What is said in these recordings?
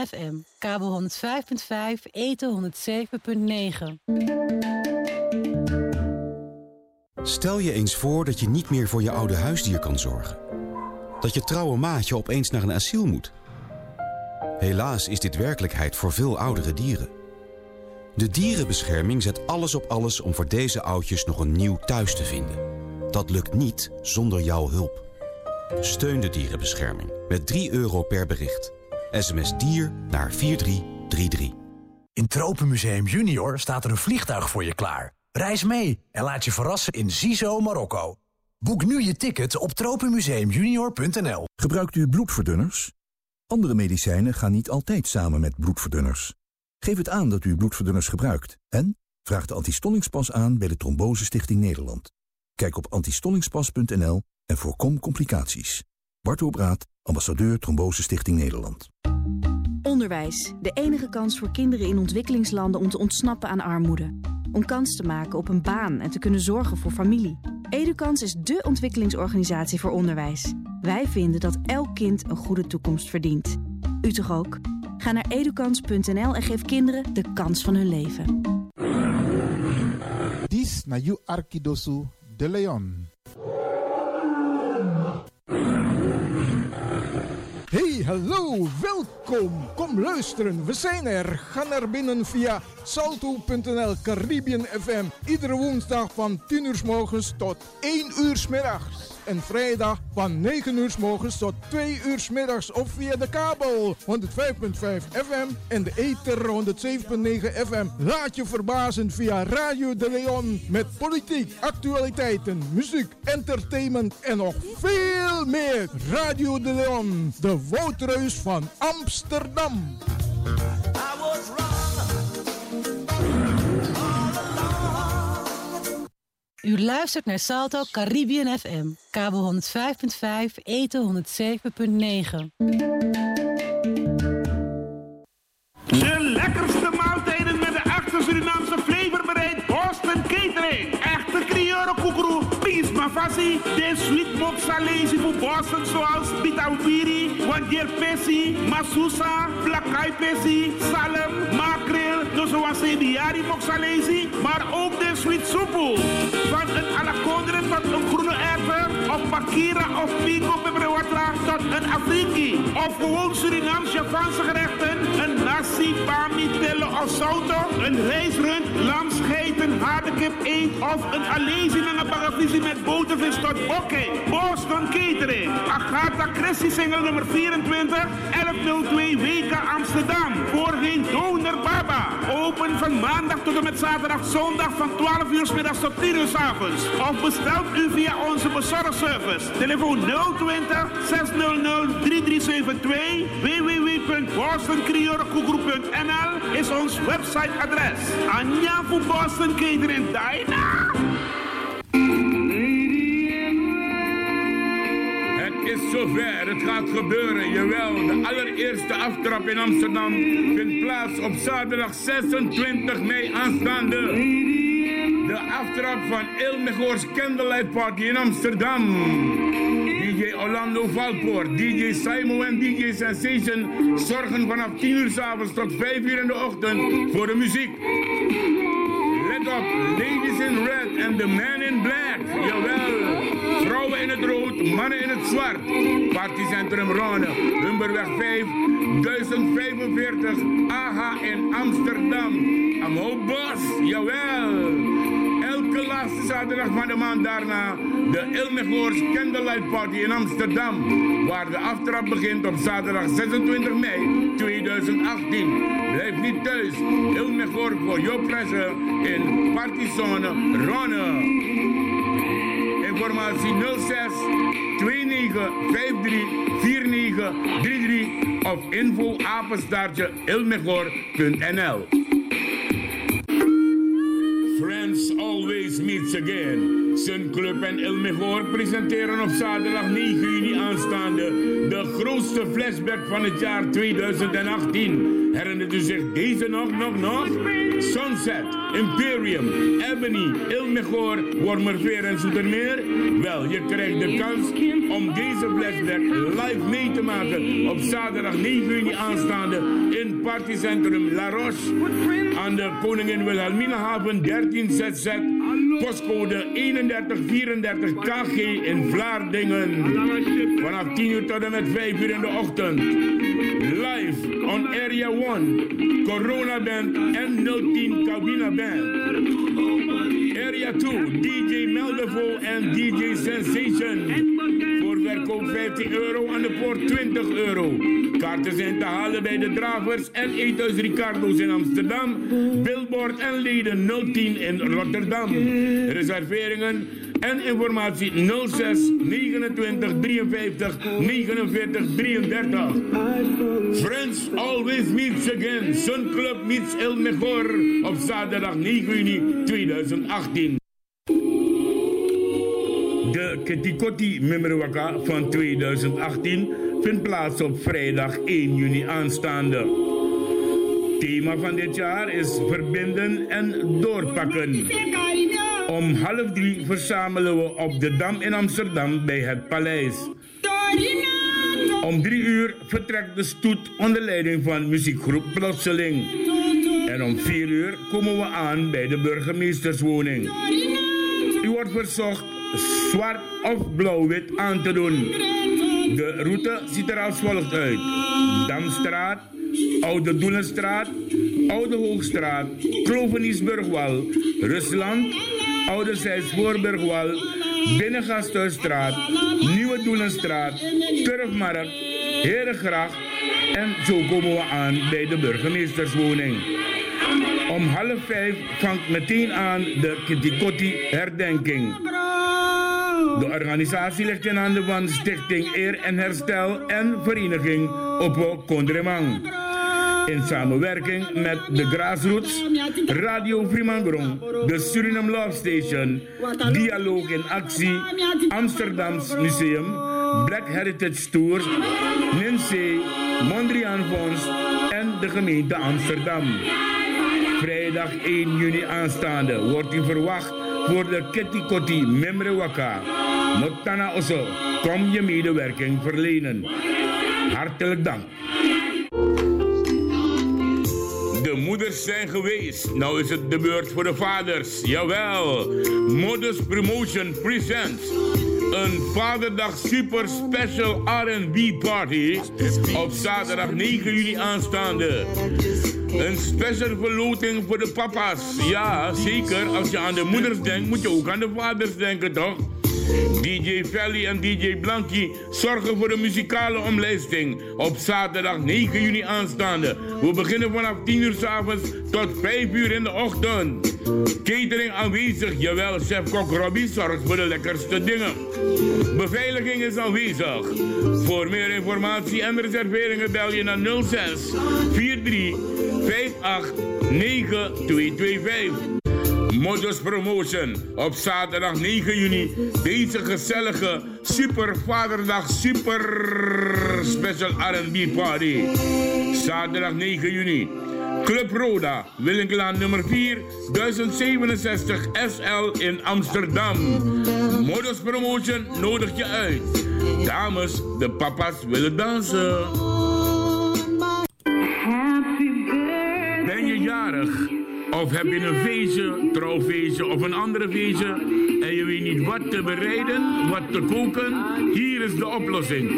FM, kabel 105.5, eten 107.9. Stel je eens voor dat je niet meer voor je oude huisdier kan zorgen. Dat je trouwe maatje opeens naar een asiel moet. Helaas is dit werkelijkheid voor veel oudere dieren. De dierenbescherming zet alles op alles om voor deze oudjes nog een nieuw thuis te vinden. Dat lukt niet zonder jouw hulp. Steun de dierenbescherming met 3 euro per bericht. SMS dier naar 4333. In Tropenmuseum Junior staat er een vliegtuig voor je klaar. Reis mee en laat je verrassen in Zizo, Marokko. Boek nu je ticket op tropenmuseumjunior.nl. Gebruikt u bloedverdunners? Andere medicijnen gaan niet altijd samen met bloedverdunners. Geef het aan dat u bloedverdunners gebruikt en vraag de antistollingspas aan bij de Trombose Stichting Nederland. Kijk op antistollingspas.nl en voorkom complicaties. Bart Obraat, ambassadeur Trombose Stichting Nederland. Onderwijs, de enige kans voor kinderen in ontwikkelingslanden om te ontsnappen aan armoede. Om kans te maken op een baan en te kunnen zorgen voor familie. Edukans is dé ontwikkelingsorganisatie voor onderwijs. Wij vinden dat elk kind een goede toekomst verdient. U toch ook? Ga naar edukans.nl en geef kinderen de kans van hun leven. Dis na you Arkidosu de Leon. Hey, hallo, welkom. Kom luisteren, we zijn er. Ga naar binnen via salto.nl Caribbean FM. Iedere woensdag van 10 uur s morgens tot 1 uur s middags. En vrijdag van 9 uur s morgens tot 2 uur s middags of via de kabel 105.5 FM en de ether 107.9 FM. Laat je verbazen via Radio de Leon met politiek, actualiteiten, muziek, entertainment en nog veel meer. Radio de Leon, de Woutreus van Amsterdam. U luistert naar Salto Caribbean FM, kabel 105.5, eten 107.9. De lekkerste maaltijden met de echte Surinaamse flavor bereid Boston Catering. Echte Creole koekeroe, mafasi, sweet salesi voor Boston zoals bitawiri, wandier pesi, masusa, plakai pesi, salem, makreel, no zoals ebiari mok salesi, maar ook de sweet soepel. Van een alakondre tot een groene erwten, of pakira of pico peperwatra tot een afriki. Of gewoon Surinaams Javaanse gerechten, een nasi, bami, tellen of sauto, een rijstrund, lam, scheiden, haardekip, eend of een alezi met een met botervis tot oké. Boston Catering, Agatha Christie single nummer 24, 1102 WK Amsterdam. Voorheen Donor Baba. Open van maandag tot en met zaterdag, zondag van 12 uur middags tot 10 uur avonds. Of bestelt u via onze bezorgservice. Telefoon 020 600 3372 www.bostoncriorekoegroep.nl is ons websiteadres. Anja voor Boston Catering Dina. Het gaat gebeuren. Jawel, de allereerste aftrap in Amsterdam vindt plaats op zaterdag 26 mei aanstaande. De aftrap van Il Megoors Candlelight Party in Amsterdam. DJ Orlando Valpoort, DJ Simon en DJ Sensation zorgen vanaf 10 uur s avonds tot 5 uur in de ochtend voor de muziek. Op, ladies in red and the man in black. Jawel. Vrouwen in het rood, mannen in het zwart. Partycentrum Ronne, Humberweg 5, 1045, AHA in Amsterdam. Amho Bos, jawel. Laatste zaterdag van de maand daarna de Ilmegoors Candlelight Party in Amsterdam. Waar de aftrap begint op zaterdag 26 mei 2018. Blijf niet thuis. Ilmegoor voor jouw pleasure in Partyzone Ronne. Informatie 06 29 53 49 33 of info apenstaartje again. Sun Club en Ilmegor presenteren op zaterdag 9 juni aanstaande de grootste flashback van het jaar 2018. Herinnert u zich deze nog, nog, nog? Sunset, Imperium, Ebony, Ilmegor, Wormerveer en Zoetermeer? Wel, je krijgt de kans om deze flashback live mee te maken op zaterdag 9 juni aanstaande in partycentrum La Roche aan de Koningin Wilhelminahaven 13ZZ, postcode 3134 KG in Vlaardingen. Vanaf 10 uur tot en met 5 uur in de ochtend. Live on Area 1, Corona Band en 010 Cabina Band. Area 2, DJ Meldevo en DJ Sensation. Verkoop 15 euro, aan de poort 20 euro. Kaarten zijn te halen bij de Dravers en Eethuis Ricardo's in Amsterdam. Billboard en leden 010 in Rotterdam. Reserveringen en informatie 06 29 53 49 33. Friends always meets again. Sun Club meets El Mejor op zaterdag 9 juni 2018. De Ketikoti Memrewaka van 2018 vindt plaats op vrijdag 1 juni aanstaande. Thema van dit jaar is verbinden en doorpakken. Om half drie verzamelen we op de Dam in Amsterdam bij het Paleis. Om drie uur vertrekt de stoet onder leiding van muziekgroep Plotseling. En om vier uur komen we aan bij de burgemeesterswoning. U wordt verzocht zwart of blauw-wit aan te doen. De route ziet er als volgt uit. Damstraat, Oude Doelenstraat, Oude Hoogstraat, Kloveniesburgwal, Rusland, Oude Zijsvoorburgwal, Binnengasthuisstraat, Nieuwe Doelenstraat, Turfmarkt, Herengracht en zo komen we aan bij de burgemeesterswoning. Om half vijf vangt meteen aan de Kitikotti herdenking. De organisatie ligt in handen van Stichting Eer en Herstel en Vereniging Oppo Kondremang. In samenwerking met de Grassroots, Radio Fremangrom, de Suriname Love Station, Dialoog in Actie, Amsterdams Museum, Black Heritage Tours, NINSE, Mondriaan Fonds en de gemeente Amsterdam. Vrijdag 1 juni aanstaande wordt u verwacht voor de Kitty Kotti Memrewaka. Notana Osso, kom je medewerking verlenen. Hartelijk dank. De moeders zijn geweest. Nou is het de beurt voor de vaders. Jawel. Modus Promotion presents een Vaderdag Super Special R&B Party op zaterdag 9 juli aanstaande. Een special verloting voor de papa's. Ja, zeker. Als je aan de moeders denkt, moet je ook aan de vaders denken, toch? DJ Valley en DJ Blanky zorgen voor de muzikale omlijsting op zaterdag 9 juni aanstaande. We beginnen vanaf 10 uur s avonds tot 5 uur in de ochtend. Catering aanwezig, jawel, chef-kok Robbie zorgt voor de lekkerste dingen. Beveiliging is aanwezig. Voor meer informatie en reserveringen bel je naar 06 43 58 9225. Modus Promotion op zaterdag 9 juni. Deze gezellige Super Vaderdag Super Special R&B Party. Zaterdag 9 juni. Club Roda, Willinklaan nummer 4, 1067 SL in Amsterdam. Modus Promotion nodigt je uit. Dames, de papa's willen dansen. Of heb je een feestje, trouwfeestje of een andere feestje en je weet niet wat te bereiden, wat te koken? Hier is de oplossing.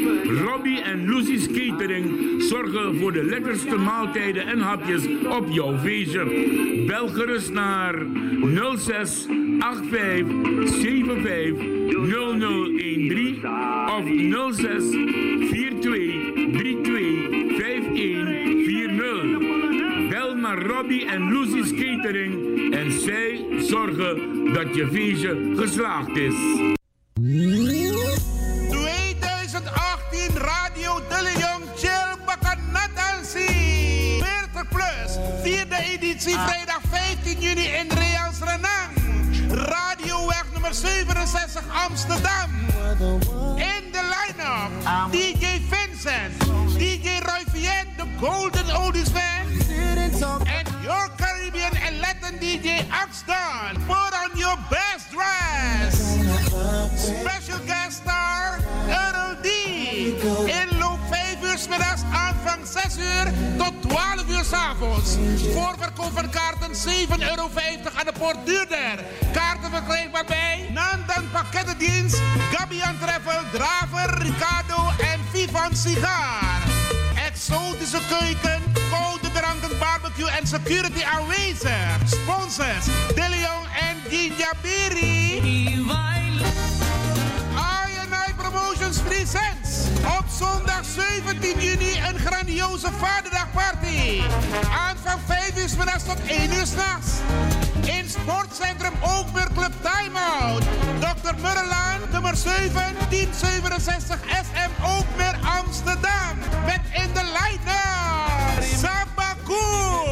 Robbie en Lucy's Catering zorgen voor de lekkerste maaltijden en hapjes op jouw feestje. Bel gerust naar 06 85 75 0013 of 06 42 32 naar Robbie en Lucy's Catering en zij zorgen dat je feestje geslaagd is. 2018 Radio De Leon Chill Bakanatansi. 40 plus. Vierde editie vrijdag 15 juni in Reals Renang. Radioweg nummer 67 Amsterdam. In de line-up DJ Vincent, DJ Roy de Golden Oldies Band. And your Caribbean and Latin DJ Axdon. Put on your best dress. Special guest star Earl D. Inloop 5 uur 's middags aanvang 6 uur tot 12 s'avonds. Voorverkoop van kaarten 7,50 euro aan de poort duurder. Kaarten verkrijgbaar bij Nandan Pakkettendienst, Gabian Travel, Draver, Ricardo en Vivan Sigaar. Exotische keuken, dranken, barbecue en security aanwezig. Sponsors, De Leon en Ginja Berry. INI Promotions presents op zondag 17 juni een grandioze vaderdagparty. Aanvang 5 uur middags tot 1 uur s'nachts. In Sportcentrum Ookmeer Club Timeout. Dr. Murrelaan, nummer 7, 1067 SM Ookmeer Amsterdam. Met in de line-up Sabaku.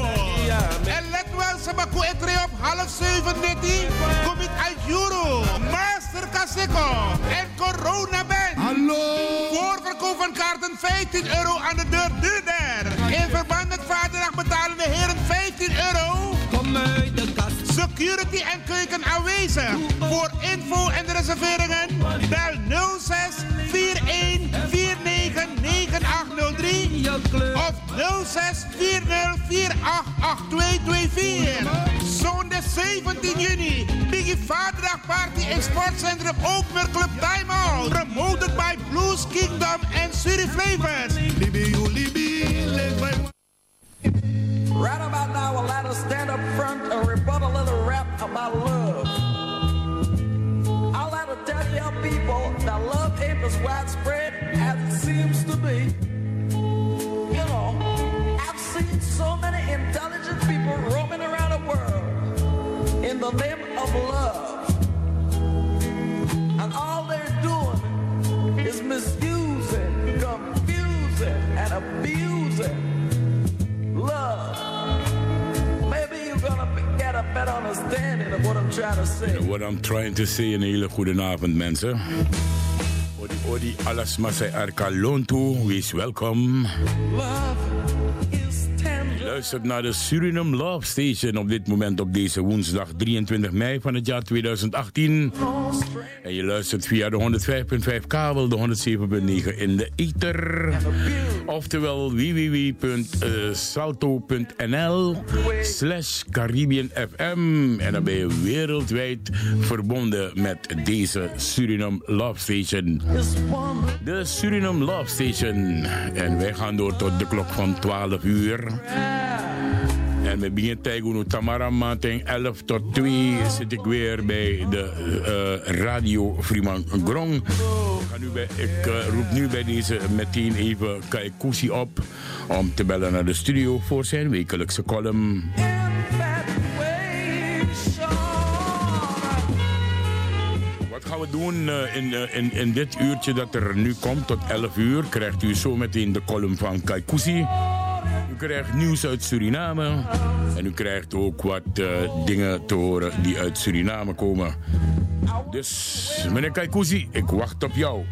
Op half 7 dit. Kom ik uit Juro, Master Kaseko en Corona Band. Hallo! Voorverkoop van kaarten 15 euro aan de deur duurder. In verband met vaderdag betalen de heren 15 euro. Kom uit de kast. Security en keuken aanwezig. Voor info en reserveringen bel 06 41 49 9803 Je kleur. of 06 40 488224. Zondag 17 juni. Biggie Vaderdag Party in Sportcentrum Ookmer Club Timeout. Promoted by Blues Kingdom en Surrey Flavors. Right about now, I'll let us stand up front and rebut a little rap about love. I'll let her tell you people that love ain't as widespread as it seems to be. The name of love. And all they're doing is misusing, confusing, and abusing love. Maybe you're gonna get a better understanding of what I'm trying to say. What I'm trying to say, een hele goede avond mensen. Odi, odi, alles masai arka lontu, wees welkom. Love. Luistert naar de Suriname Love Station op dit moment op deze woensdag 23 mei van het jaar 2018. En je luistert via de 105.5 kabel, de 107.9 in de ether. Oftewel www.salto.nl slash Caribbean FM. En dan ben je wereldwijd verbonden met deze Suriname Love Station. De Suriname Love Station. En wij gaan door tot de klok van 12 uur. En we beginnen tegen Tamara Mating 11 tot 2 zit ik weer bij de eh, Radio Freeman Grong. Ik, eh, roep nu bij deze meteen even Kai Kusi op om te bellen naar de studio voor zijn wekelijkse column. Wat gaan we doen eh, in, in, in dit uurtje dat er nu komt tot 11 uur? Krijgt u zo meteen de column van Kai Kusi. U krijgt nieuws uit Suriname. En u krijgt ook wat eh, dingen te horen die uit Suriname komen. Dus, meneer Kaikousi, ik wacht op jou.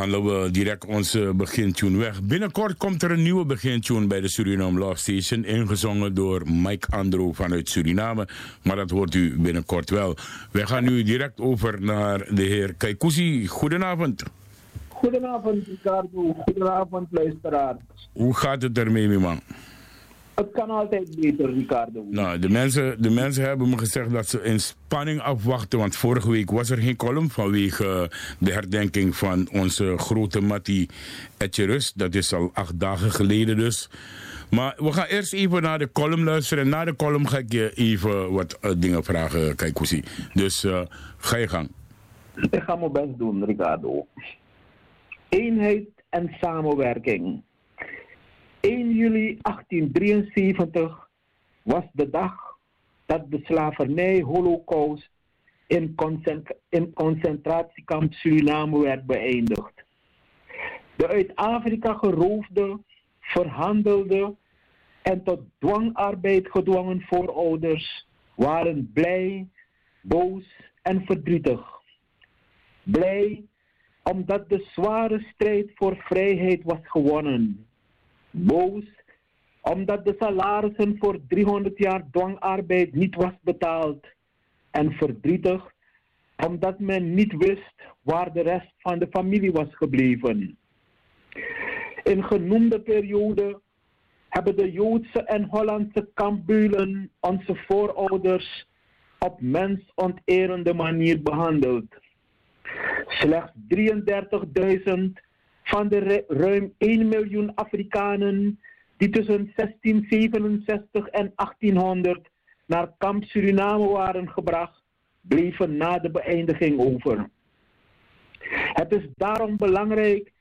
Gaan we direct onze begintune weg. Binnenkort komt er een nieuwe begintune bij de Suriname Love Station. Ingezongen door Mike Andro vanuit Suriname. Maar dat hoort u binnenkort wel. Wij gaan nu direct over naar de heer Kaikousi. Goedenavond. Goedenavond, Ricardo. Goedenavond, luisteraar. Hoe gaat het ermee, man? Het kan altijd beter, Ricardo. Nou, de mensen, de mensen hebben me gezegd dat ze in spanning afwachten. Want vorige week was er geen column vanwege de herdenking van onze grote Mattie Etjerus. Dat is al acht dagen geleden dus. Maar we gaan eerst even naar de column luisteren. En na de column ga ik je even wat eh, dingen vragen, Kaikousi. Dus eh, ga je gang. Ik ga mijn best doen, Ricardo. Eenheid en samenwerking. 1 juli 1873 was de dag dat de slavernij-holocaust in, concentra in concentratiekamp Suriname werd beëindigd. De uit Afrika geroofde, verhandelde en tot dwangarbeid gedwongen voorouders waren blij, boos en verdrietig. Blij omdat de zware strijd voor vrijheid was gewonnen. Boos omdat de salarissen voor 300 jaar dwangarbeid niet was betaald. En verdrietig omdat men niet wist waar de rest van de familie was gebleven. In genoemde periode hebben de Joodse en Hollandse kampbulen onze voorouders op mensonterende manier behandeld. Slechts 33.000 van de ruim 1 miljoen Afrikanen die tussen 1667 en 1800 naar kamp Suriname waren gebracht, bleven na de beëindiging over. Het is daarom belangrijk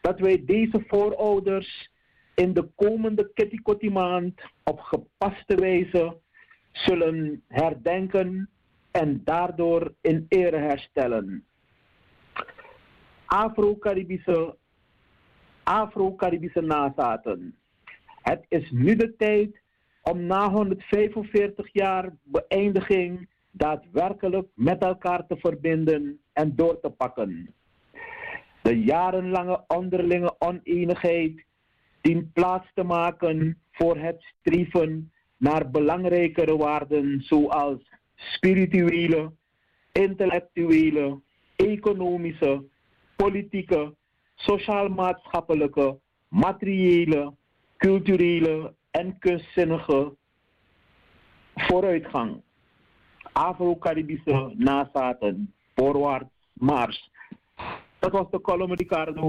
dat wij deze voorouders in de komende Kitty maand op gepaste wijze zullen herdenken en daardoor in ere herstellen. Afro-Caribische Afro-Caribische nazaten. Het is nu de tijd om na 145 jaar beëindiging daadwerkelijk met elkaar te verbinden en door te pakken. De jarenlange onderlinge oneenigheid dient plaats te maken voor het streven naar belangrijkere waarden zoals spirituele, intellectuele, economische, politieke, sociaal-maatschappelijke, materiële, culturele en kunstzinnige vooruitgang. Afro-Caribische nazaten, voorwaarts, mars. Dat was de column, Ricardo,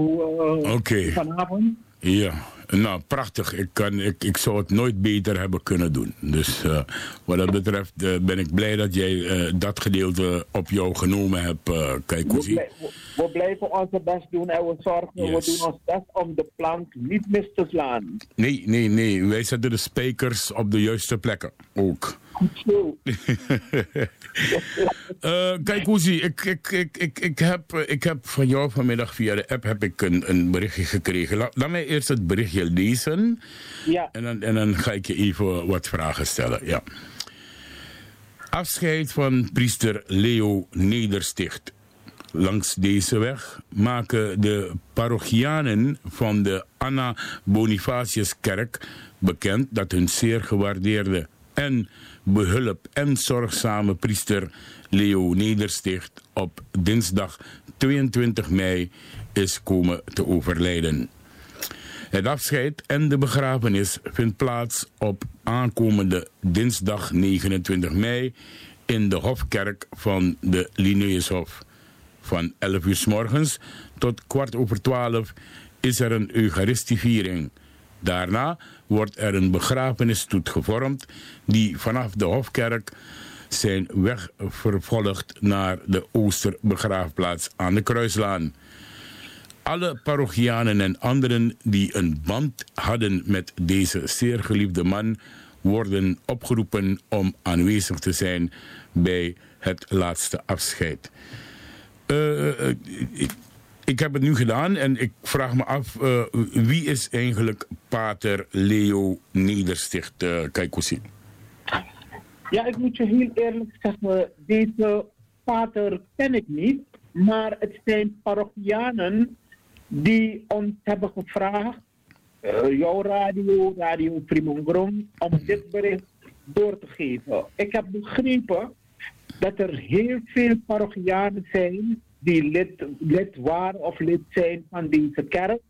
uh, okay. vanavond. Ja, nou prachtig. Ik, kan, ik, ik zou het nooit beter hebben kunnen doen. Dus uh, wat dat betreft uh, ben ik blij dat jij uh, dat gedeelte op jou genomen hebt, we, blij, we, we, blijven onze best doen en we zorgen, yes. we doen ons best om de plank niet mis te slaan. Nee, nee, nee. Wij zetten de spijkers op de juiste plekken ook. Uh, kijk, Oezie, ik, ik, ik, ik, ik, heb, ik heb van jou vanmiddag via de app heb ik een, een berichtje gekregen. Laat, laat mij eerst het berichtje lezen. Ja. En dan, en dan ga ik je even wat vragen stellen. Ja. Afscheid van priester Leo Nedersticht. Langs deze weg maken de parochianen van de Anna Bonifatiuskerk bekend dat hun zeer gewaardeerde en behulp en zorgzame priester Leo Nedersticht op dinsdag 22 mei is komen te overlijden. Het afscheid en de begrafenis vindt plaats op aankomende dinsdag 29 mei in de Hofkerk van de Linnaeushof. Van 11 uur s morgens tot kwart over 12 is er een Eucharistieviering. Daarna wordt er een begrafenisstoet gevormd die vanaf de Hofkerk zijn weg vervolgt naar de Oosterbegraafplaats aan de Kruislaan. Alle parochianen en anderen die een band hadden met deze zeer geliefde man worden opgeroepen om aanwezig te zijn bij het laatste afscheid. Uh, ik, ik heb het nu gedaan en ik vraag me af, uh, wie is eigenlijk pater Leo Nedersticht, uh, Kaikousi? Ja, ik moet je heel eerlijk zeggen, deze pater ken ik niet, maar het zijn parochianen die ons hebben gevraagd, uh, jouw radio, Radio Primongrom, om dit bericht door te geven. Ik heb begrepen dat er heel veel parochianen zijn die lid, lid waren of lid zijn van deze kerk.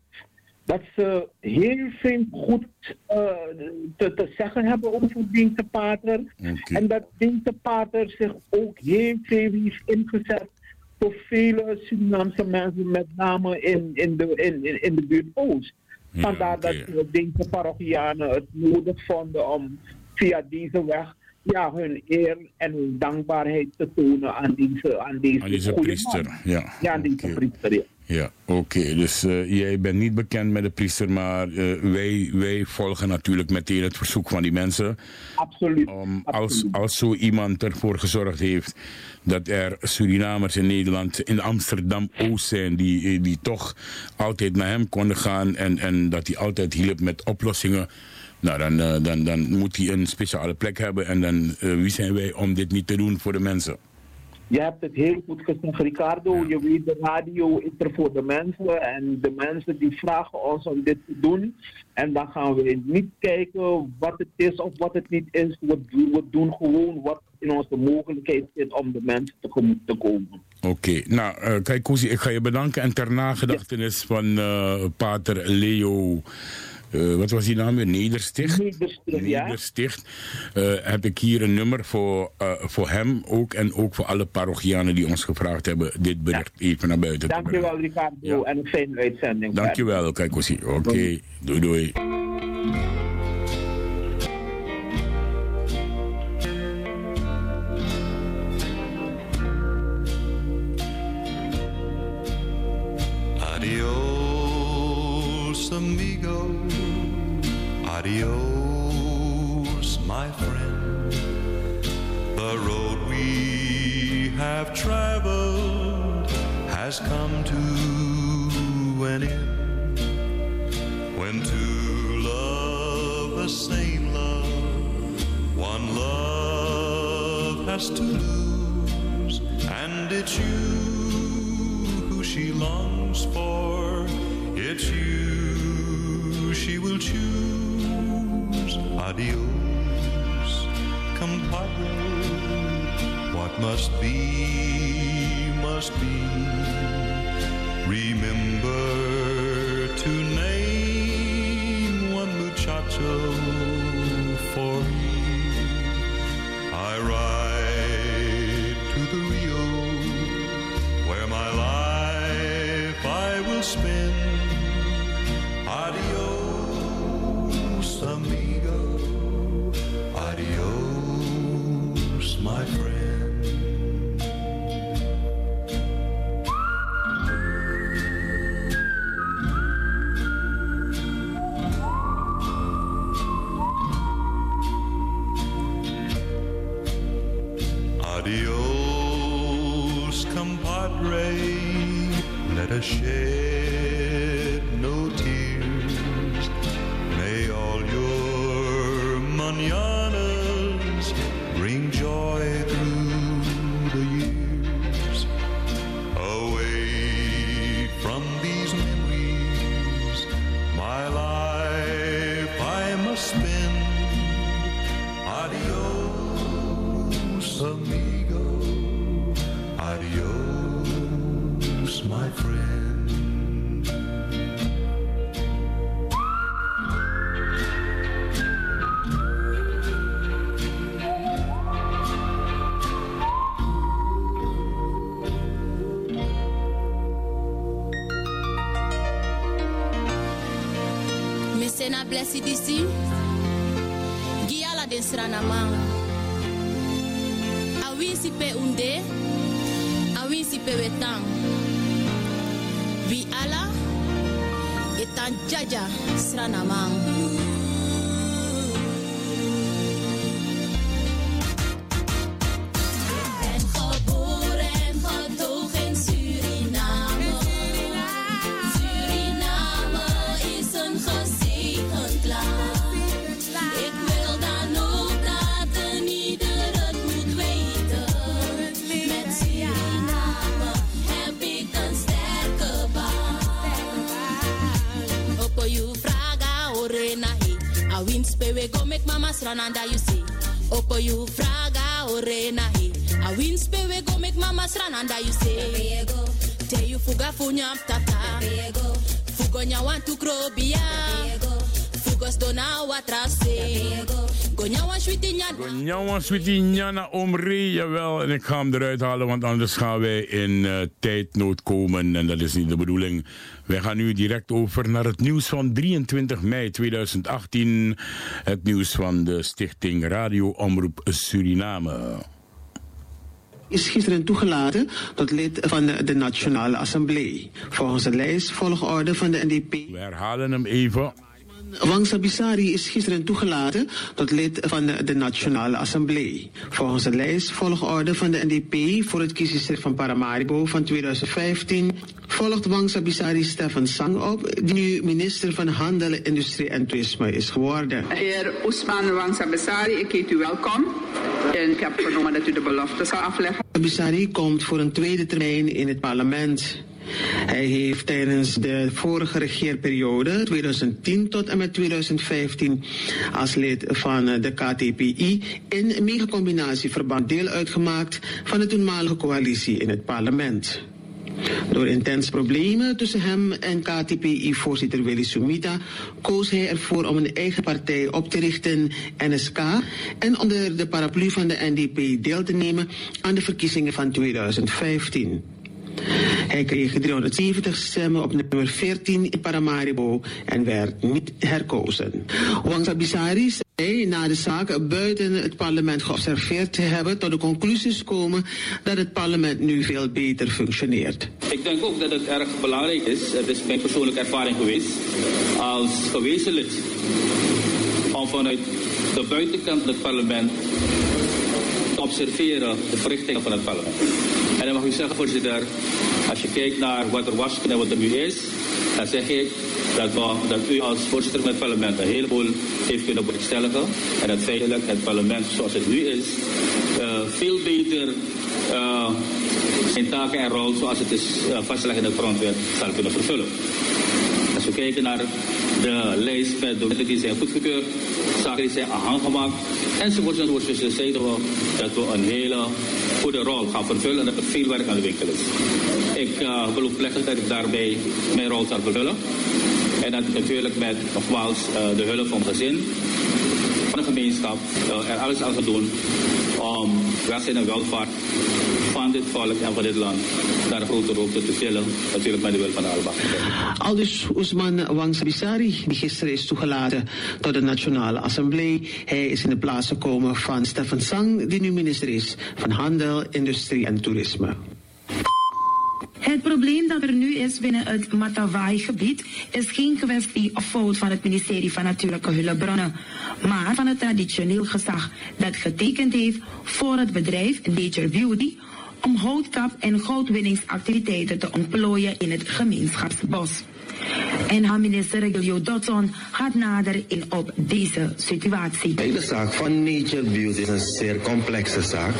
Dat ze heel veel goed uh, te, te, zeggen hebben over deze pater. Okay. En dat deze pater zich ook heel veel heeft ingezet voor vele Surinaamse mensen, met name in, in, de, in, in de buurt Oost. Vandaar Ja, oké. dat deze parochianen het nodig vonden om via deze weg ja, hun eer en hun dankbaarheid te tonen aan deze, aan deze, Aan deze priester, man. ja. Ja, aan deze priester, ja. Ja, oké. Dus eh, jij bent niet bekend met de priester, maar eh, wij, wij volgen natuurlijk meteen het verzoek van die mensen. Absoluut. Om, als, als zo iemand ervoor gezorgd heeft dat er Surinamers in Nederland, in Amsterdam-Oost zijn, die, eh, die toch altijd naar hem konden gaan en, en dat hij altijd hielp met oplossingen. Nou, dan, eh, dan, dan moet hij een speciale plek hebben. En dan, eh, wie zijn wij om dit niet te doen voor de mensen? Je hebt het heel goed gezegd, Ricardo. Je weet, de radio is er voor de mensen. En de mensen die vragen ons om dit te doen. En dan gaan we niet kijken wat het is of wat het niet is. We, we doen gewoon wat in onze mogelijkheid zit om de mensen tegemoet te komen. Oké, nou eh, kijk Koesie, ik ga je bedanken. En ter nagedachtenis van pater Leo, eh, wat was die naam weer? Nedersticht? Nedersticht. Eh, heb ik hier een nummer voor, eh, voor hem ook en ook voor alle parochianen die ons gevraagd hebben dit bericht even naar buiten te brengen. Dankjewel, Ricardo. En een fijne uitzending. Dankjewel, kijk Koesie. Oké, doei doei. Adios, my friend. The road we have traveled has come to an end. When two love the same love, one love has to lose, and it's you who she longs for. It's you she will choose. Adios, compadre. What must be, must be. Remember to name one muchacho Go make mama you say. You fuga funya tata. Want to. En ik ga hem eruit halen, want anders gaan wij in uh, tijdnood komen. En dat is niet de bedoeling. Wij gaan nu direct over naar het nieuws van 23 mei 2018. Het nieuws van de Stichting Radio Omroep Suriname is gisteren toegelaten tot lid van de, de Nationale Assemblée. Volgens de lijst volgorde van de NDP. We herhalen hem even. Wang Sabisari is gisteren toegelaten tot lid van de, de, Nationale Assemblée. Volgens de lijst volgorde van de NDP voor het kiesdistrict van Paramaribo van 2015 volgt Wang Sabisari Stefan Sang op, die nu minister van Handel, Industrie en Toerisme is geworden. Heer Ousmane Wang Sabisari, ik heet u welkom. En ik heb vernomen dat u de belofte zal afleggen. Sabisari komt voor een tweede termijn in het parlement. Hij heeft tijdens de vorige regeerperiode, 2010 tot en met 2015, als lid van de KTPI in megacombinatieverband deel uitgemaakt van de toenmalige coalitie in het parlement. Door intens problemen tussen hem en KTPI-voorzitter Willy Sumita koos hij ervoor om een eigen partij op te richten, NSK, en onder de paraplu van de NDP deel te nemen aan de verkiezingen van 2015. Hij kreeg 370 stemmen op nummer 14 in Paramaribo en werd niet herkozen. Wang Sabisari zei na de zaak buiten het parlement geobserveerd te hebben tot de conclusies komen dat het parlement nu veel beter functioneert. Ik denk ook dat het erg belangrijk is, het is mijn persoonlijke ervaring geweest, als gewezen lid, om vanuit de buitenkant van het parlement te observeren de verrichtingen van het parlement. En dan mag u zeggen, voorzitter, als je kijkt naar wat er was en wat er nu is, dan zeg ik dat, we, dat u als voorzitter van het parlement een heleboel heeft kunnen bewerkstelligen. En dat feitelijk het parlement zoals het nu is, uh, veel beter uh, zijn taken en rol zoals het is uh, vastgelegd in de grondwet zal kunnen vervullen. Als we kijken naar de lijst met documenten die zijn goedgekeurd, zaken die zijn aangemaakt, enzovoort, enzovoort. Dus zeiden we dat we een hele goede rol gaan vervullen en dat er veel werk aan de winkel is. Ik uh, beloof plechtig dat ik daarbij mijn rol zal vervullen. En dat natuurlijk met nogmaals uh, de hulp van gezin, van de gemeenschap, uh, er alles aan te doen om welzijn en welvaart van dit volk en van dit land naar een hoogte te tillen. Natuurlijk met de wil van de Alba. Aldus Ousman Wang Sabisari, die gisteren is toegelaten tot de Nationale Assemblée. Hij is in de plaats gekomen van Stefan Sang, die nu minister is van Handel, Industrie en Toerisme. Het probleem dat er nu is binnen het Matawai-gebied is geen kwestie of fout van het ministerie van Natuurlijke Hulpbronnen, maar van het traditioneel gezag dat getekend heeft voor het bedrijf Nature Beauty om houtkap- en goudwinningsactiviteiten te ontplooien in het gemeenschapsbos. En haar minister Regilio Dotson gaat nader in op deze situatie. De zaak van Nature Beauty is een zeer complexe zaak.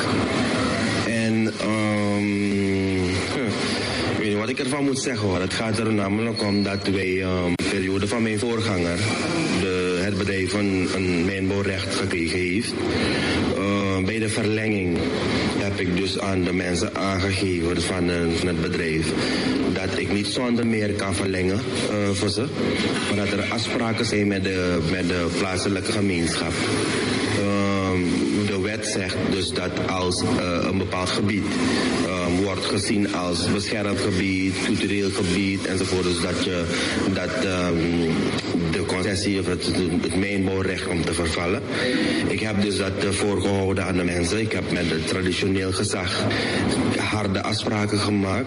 En um, ik weet niet wat ik ervan moet zeggen hoor. Het gaat er namelijk om dat wij um, de periode van mijn voorganger, de, het bedrijf een, een mijnbouwrecht gekregen heeft. Uh, bij de verlenging heb ik dus aan de mensen aangegeven van, uh, van het bedrijf dat ik niet zonder meer kan verlengen uh, voor ze. Maar dat er afspraken zijn met de, met de plaatselijke gemeenschap. de wet zegt dus dat als een bepaald gebied wordt gezien als beschermd gebied, cultureel gebied enzovoort. Dus dat, je, dat de concessie of het, het mijnbouwrecht komt te vervallen. Ik heb dus dat uh, voorgehouden aan de mensen. Ik heb met het traditioneel gezag harde afspraken gemaakt.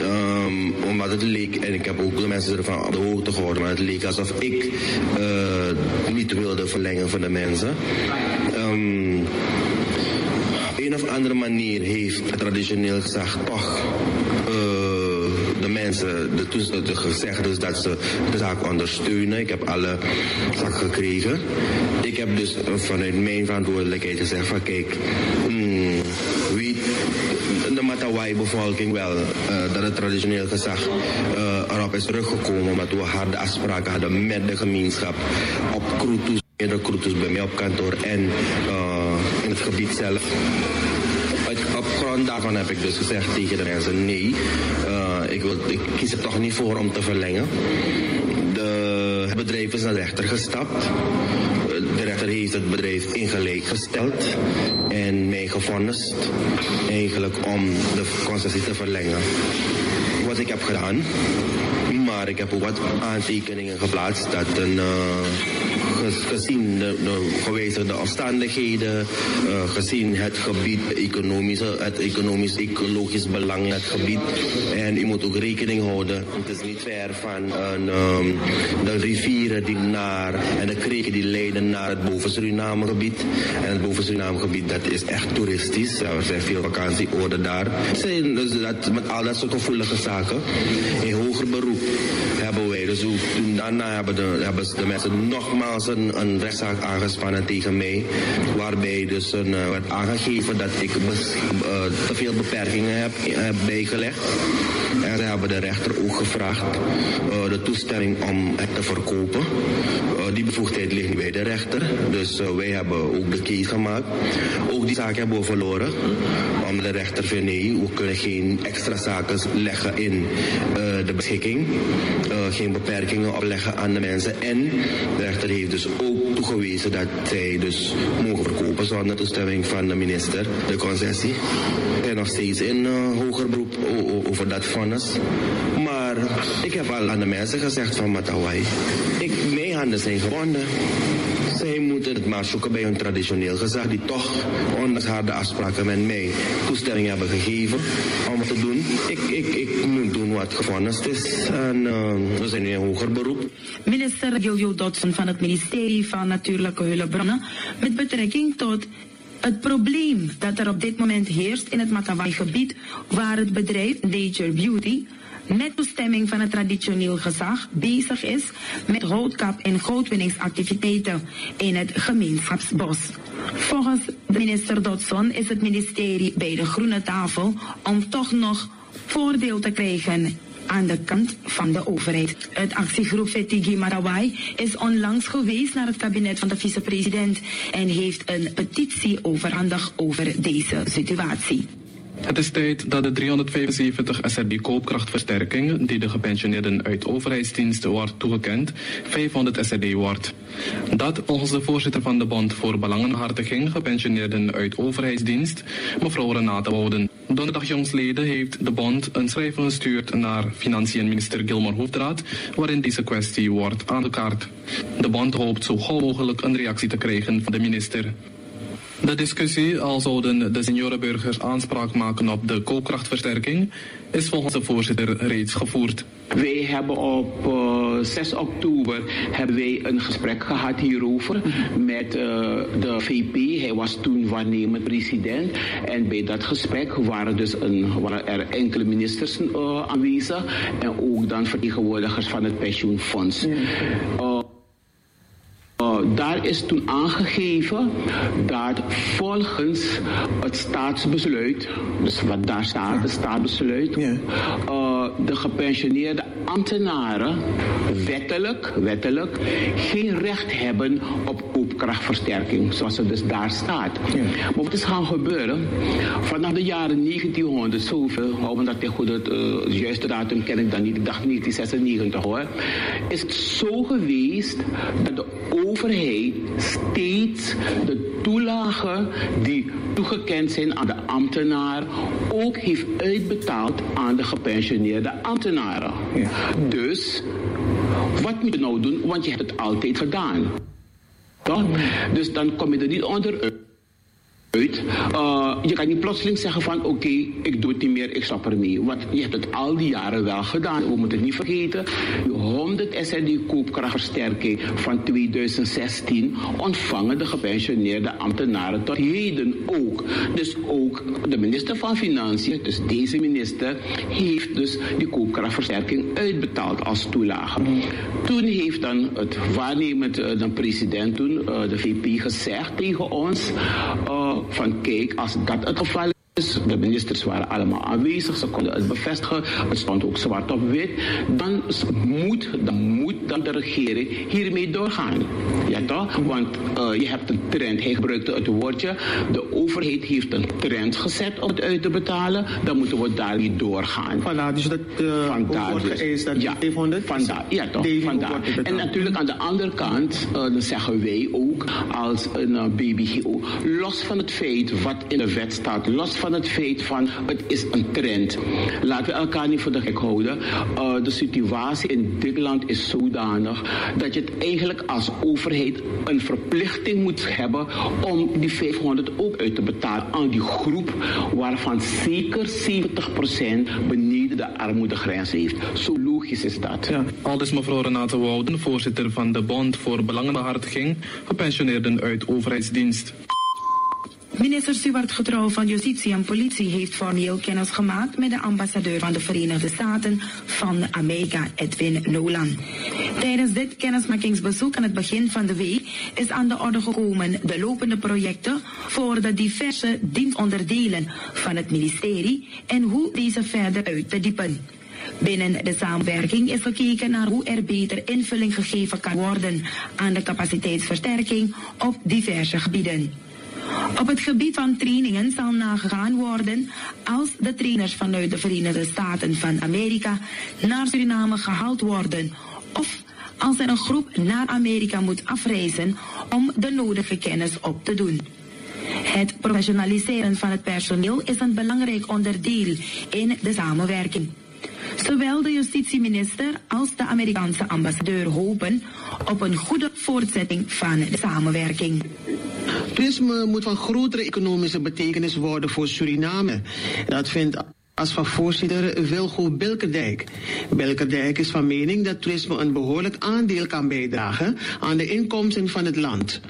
Um, omdat het leek, en ik heb ook de mensen ervan op de hoogte gehouden, maar het leek alsof ik uh, niet wilde verlengen van de mensen. Um, een of andere manier heeft het traditioneel gezag toch de mensen de, de gezegd dus dat ze de zaak ondersteunen. Ik heb alle zaken gekregen. Ik heb dus vanuit mijn verantwoordelijkheid gezegd van kijk, hmm, weet de Matawai-bevolking wel uh, dat het traditioneel gezag uh, erop is teruggekomen omdat we harde afspraken hadden met de gemeenschap op Kroetus, meerdere Kroetus bij mij op kantoor en uh, in het gebied zelf op grond daarvan heb ik dus gezegd tegen de mensen: nee, ik, kies er toch niet voor om te verlengen. De, het bedrijf is naar de rechter gestapt. De rechter heeft het bedrijf ingelijk gesteld en mij gevonnist eigenlijk om de concessie te verlengen. Wat ik heb gedaan, maar ik heb ook wat aantekeningen geplaatst dat een, uh, gezien de, de gewijzigde omstandigheden, uh, gezien het gebied, economische, het economisch, ecologisch belang het gebied. En u moet ook rekening houden, het is niet ver van een, um, de rivieren die naar en de kreken die leiden naar het boven Suriname gebied. En het boven Suriname gebied dat is echt toeristisch. Er zijn veel vakantieoorden daar. Zijn dus dat, met al dat soort gevoelige zaken in hoger beroep hebben wij dus toen daarna hebben de, hebben de mensen nogmaals een, een rechtszaak aangespannen tegen mij. Waarbij dus een, uh, werd aangegeven dat ik uh, te veel beperkingen heb, heb bijgelegd. En ze hebben de rechter ook gevraagd uh, de toestemming om het te verkopen. Die bevoegdheid ligt bij de rechter. Dus wij hebben ook de case gemaakt. Ook die zaak hebben we verloren. Omdat de rechter vindt nee, we kunnen geen extra zaken leggen in de beschikking. geen beperkingen opleggen aan de mensen. En de rechter heeft dus ook toegewezen dat zij dus mogen verkopen zonder toestemming van de minister, de concessie. En nog steeds in hoger beroep over dat vonnis. Maar ik heb al aan de mensen gezegd van Matawai, ik, handen zijn gebonden. Zij moeten het maar zoeken bij hun traditioneel gezag, die toch, ondanks harde afspraken met mij, toestemming hebben gegeven om het te doen. Ik, ik, ik moet doen wat gevonnist is en uh, we zijn in hoger beroep. Minister Jojo Dodson van het ministerie van Natuurlijke Hulpbronnen met betrekking tot het probleem dat er op dit moment heerst in het Matawai-gebied, waar het bedrijf Nature Beauty met toestemming van het traditioneel gezag bezig is met houtkap- en goudwinningsactiviteiten in het gemeenschapsbos. Volgens minister Dodson is het ministerie bij de groene tafel om toch nog voordeel te krijgen aan de kant van de overheid. Het actiegroep Vetigi Marawai is onlangs geweest naar het kabinet van de vicepresident en heeft een petitie overhandigd over deze situatie. Het is tijd dat de 375 SRD koopkrachtversterking die de gepensioneerden uit overheidsdiensten wordt toegekend, 500 SRD wordt. Dat volgens de voorzitter van de Bond voor Belangenhartiging gepensioneerden uit overheidsdienst, mevrouw Renate Wouden. Donderdag jongsleden heeft de Bond een schrijven gestuurd naar financiën minister Gilmore Hoefdraad, waarin deze kwestie wordt aangekaart. De Bond hoopt zo gauw mogelijk een reactie te krijgen van de minister. De discussie, al zouden de seniorenburgers aanspraak maken op de koopkrachtversterking, is volgens de voorzitter reeds gevoerd. Wij hebben op uh, 6 oktober hebben wij een gesprek gehad hierover met uh, de VP. Hij was toen waarnemend president. En bij dat gesprek waren, dus een, waren er enkele ministers uh, aanwezig. En ook dan vertegenwoordigers van het pensioenfonds. Uh, uh, daar is toen aangegeven dat volgens het staatsbesluit, dus wat daar staat, het staatsbesluit, uh, de gepensioneerde ambtenaren wettelijk, wettelijk geen recht hebben op koopkrachtversterking, zoals het dus daar staat. Ja. Maar wat is gaan gebeuren? Vanaf de jaren 1900, zoveel, hou me dat tegen goed, het uh, juiste datum ken ik dan niet, ik dacht 1996 hoor, is het zo geweest dat de overheid steeds de toelagen die toegekend zijn aan de ambtenaar ook heeft uitbetaald aan de gepensioneerde ambtenaren. Ja. Dus wat moet je nou doen? Want je hebt het altijd gedaan. Toch? Dus dan kom je er niet onder uit. Uh, je kan niet plotseling zeggen van oké, ik doe het niet meer, ik stop ermee. Want je hebt het al die jaren wel gedaan. We moeten het niet vergeten. 100 SRD koopkrachtversterking van 2016 ontvangen de gepensioneerde ambtenaren tot heden ook. Dus ook de minister van Financiën, dus deze minister, heeft dus die koopkrachtversterking uitbetaald als toelage. Toen heeft dan het waarnemend, de president toen, de VP gezegd tegen ons... van kijk, als dat het geval De ministers waren allemaal aanwezig, ze konden het bevestigen. Het stond ook zwart op wit. Dan moet, dan moet dan de regering hiermee doorgaan. Ja toch? Want uh, je hebt een trend, hij gebruikte het woordje. De overheid heeft een trend gezet om het uit te betalen. Dan moeten we daarmee doorgaan. Vandaar dus dat uh, vandaar wordt dus. geëist dat ja, 500 vandaar, ja toch, vandaar. En natuurlijk aan de andere kant, uh, dan zeggen wij ook als een BBGO, los van het feit wat in de wet staat, los van het feit van het is een trend. Laten we elkaar niet voor de gek houden. Uh, de situatie in dit land is zodanig dat je het eigenlijk als overheid een verplichting moet hebben om die 500 ook uit te betalen aan die groep waarvan zeker 70% beneden de armoedegrens heeft. Zo logisch is dat. Ja, mevrouw Renate Wouden, voorzitter van de Bond voor Belangenbehartiging, gepensioneerden uit overheidsdienst. Minister Stuart Getrouw van Justitie en Politie heeft formeel kennis gemaakt met de ambassadeur van de Verenigde Staten van Amerika, Edwin Nolan. Tijdens dit kennismakingsbezoek aan het begin van de week is aan de orde gekomen de lopende projecten voor de diverse dienstonderdelen van het ministerie en hoe deze verder uit te diepen. Binnen de samenwerking is gekeken naar hoe er beter invulling gegeven kan worden aan de capaciteitsversterking op diverse gebieden. Op het gebied van trainingen zal nagegaan worden als de trainers vanuit de Verenigde Staten van Amerika naar Suriname gehaald worden of als er een groep naar Amerika moet afreizen om de nodige kennis op te doen. Het professionaliseren van het personeel is een belangrijk onderdeel in de samenwerking. Zowel de justitieminister als de Amerikaanse ambassadeur hopen op een goede voortzetting van de samenwerking. Toerisme moet van grotere economische betekenis worden voor Suriname. Dat vindt als van voorzitter Wilgo Bilkerdijk. Bilkerdijk is van mening dat toerisme een behoorlijk aandeel kan bijdragen aan de inkomsten van het land.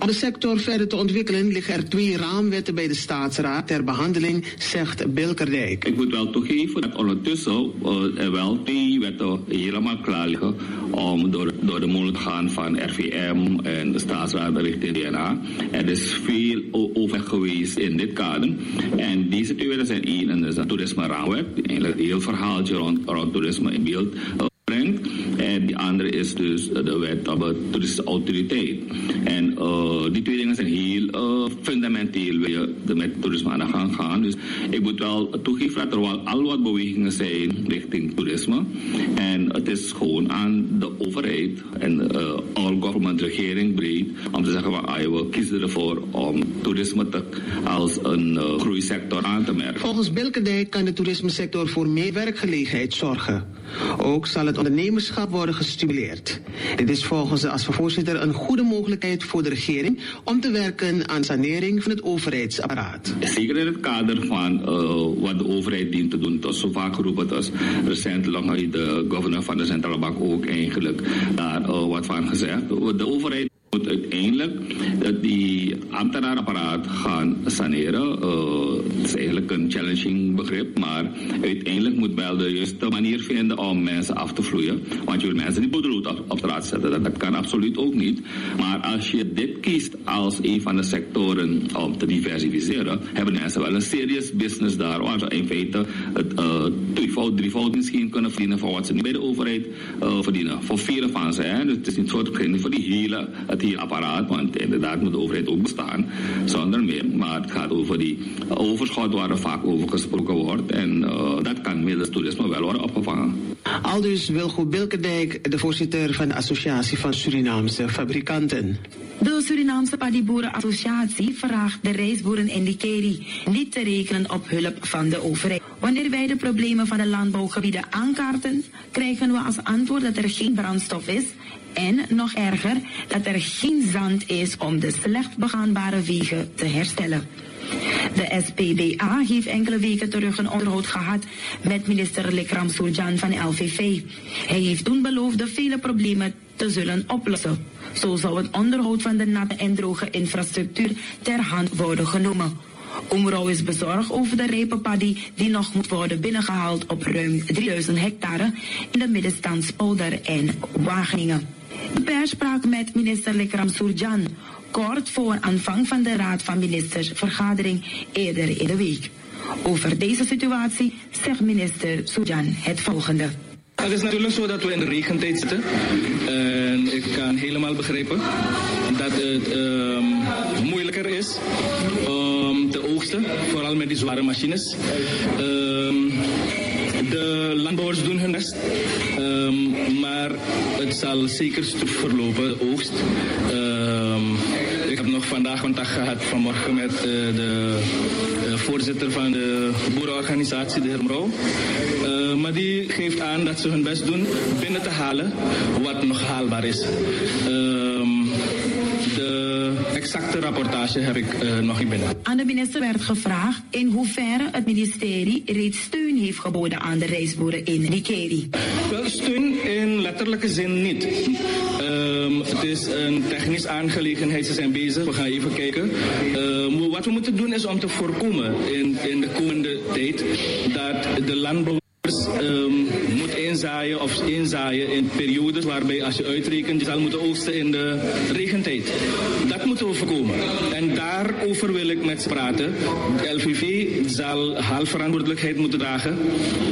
Om de sector verder te ontwikkelen liggen er twee raamwetten bij de staatsraad ter behandeling, zegt Bilkerdijk. Ik moet wel toegeven dat ondertussen er wel twee wetten helemaal klaar liggen om door, door de molen te gaan van RVM en de staatsraad richting DNA. Er is veel overleg geweest in dit kader. En deze twee wetten zijn één en dat is een toerisme raamwet. Eigenlijk een heel verhaaltje rond, rond toerisme in beeld uh, brengt. En die andere is dus de wet op de toeristische autoriteit. En uh, die twee dingen zijn heel fundamenteel wil je met toerisme aan de gang gaan. Dus ik moet wel toegeven dat er wel al wat bewegingen zijn richting toerisme. En het is gewoon aan de overheid en uh, all government regering breed om te zeggen van ah, we kiezen ervoor om toerisme te, als een uh, groeisector aan te merken. Volgens Bilkendijk kan de toerismesector voor meer werkgelegenheid zorgen. Ook zal het ondernemerschap worden gestimuleerd. Dit is volgens de ASFA-voorzitter een goede mogelijkheid voor de regering om te werken aan sanering van het overheidsapparaat. Zeker in het kader van uh, wat de overheid dient te doen. Het zo vaak geroepen, het is recentelijk de governor van de centrale bank ook eigenlijk daar uh, wat van gezegd. De overheid moet uiteindelijk die ambtenaarapparaat gaan saneren. Uh, het is eigenlijk een challenging begrip, maar uiteindelijk moet wel de juiste manier vinden om mensen af te vloeien. Want je wil mensen niet bedoeld op, op straat zetten, dat, kan absoluut ook niet. Maar als je dit kiest als een van de sectoren om te diversificeren, hebben mensen wel een serious business daar, waar ze in feite het uh, tweevoud, drievoud misschien kunnen verdienen voor wat ze niet bij de overheid uh, verdienen. Voor vele van ze, hè? dus het is niet zo voor die hele het hele apparaat, want inderdaad moet de overheid ook bestaan, zonder meer. Maar het gaat over die overschot waar er vaak over gesproken wordt en uh, dat kan middels toerisme wel worden opgevangen. Aldus Wilgo Bilkendijk, de voorzitter van de Associatie van Surinaamse Fabrikanten. De Surinaamse Paddyboerenassociatie vraagt de reisboeren in Likeri niet te rekenen op hulp van de overheid. Wanneer wij de problemen van de landbouwgebieden aankaarten, krijgen we als antwoord dat er geen brandstof is en nog erger, dat er geen zand is om de slecht begaanbare wegen te herstellen. De SPBA heeft enkele weken terug een onderhoud gehad met minister Lekram Surjan van LVV. Hij heeft toen beloofd de vele problemen te zullen oplossen. Zo zou het onderhoud van de natte en droge infrastructuur ter hand worden genomen. Omrouw is bezorgd over de rijpe paddy die nog moet worden binnengehaald op ruim 3000 hectare in de middenstandspolder en Wageningen. De pers sprak met minister Lekram Surjan kort voor aanvang van de Raad van Ministers vergadering eerder in de week. Over deze situatie zegt minister Sujan het volgende. Het is natuurlijk zo dat we in de regentijd zitten. En ik kan helemaal begrijpen dat het ehm, moeilijker is om te oogsten, vooral met die zware machines. Ehm, de landbouwers doen hun best, Ehm, maar het zal zeker stroef verlopen, de oogst. Ehm, ik heb nog vandaag contact gehad vanmorgen met eh, de eh, voorzitter van de boerenorganisatie, de heer Mrouw. Eh, maar die geeft aan dat ze hun best doen binnen te halen wat nog haalbaar is. Exacte rapportage heb ik eh, nog niet binnen. Aan de minister werd gevraagd in hoeverre het ministerie reeds steun heeft geboden aan de reisboeren in Nikeri. Wel, steun in letterlijke zin niet. Ehm, het is een technisch aangelegenheid, ze zijn bezig, we gaan even kijken. Ehm, wat we moeten doen is om te voorkomen in, in de komende tijd dat de landbouwers ehm, moet inzaaien of inzaaien in periodes waarbij als je uitrekent je zal moeten oogsten in de regentijd. Dat moeten we voorkomen. En daarover wil ik met ze praten. De LVV zal haar verantwoordelijkheid moeten dragen.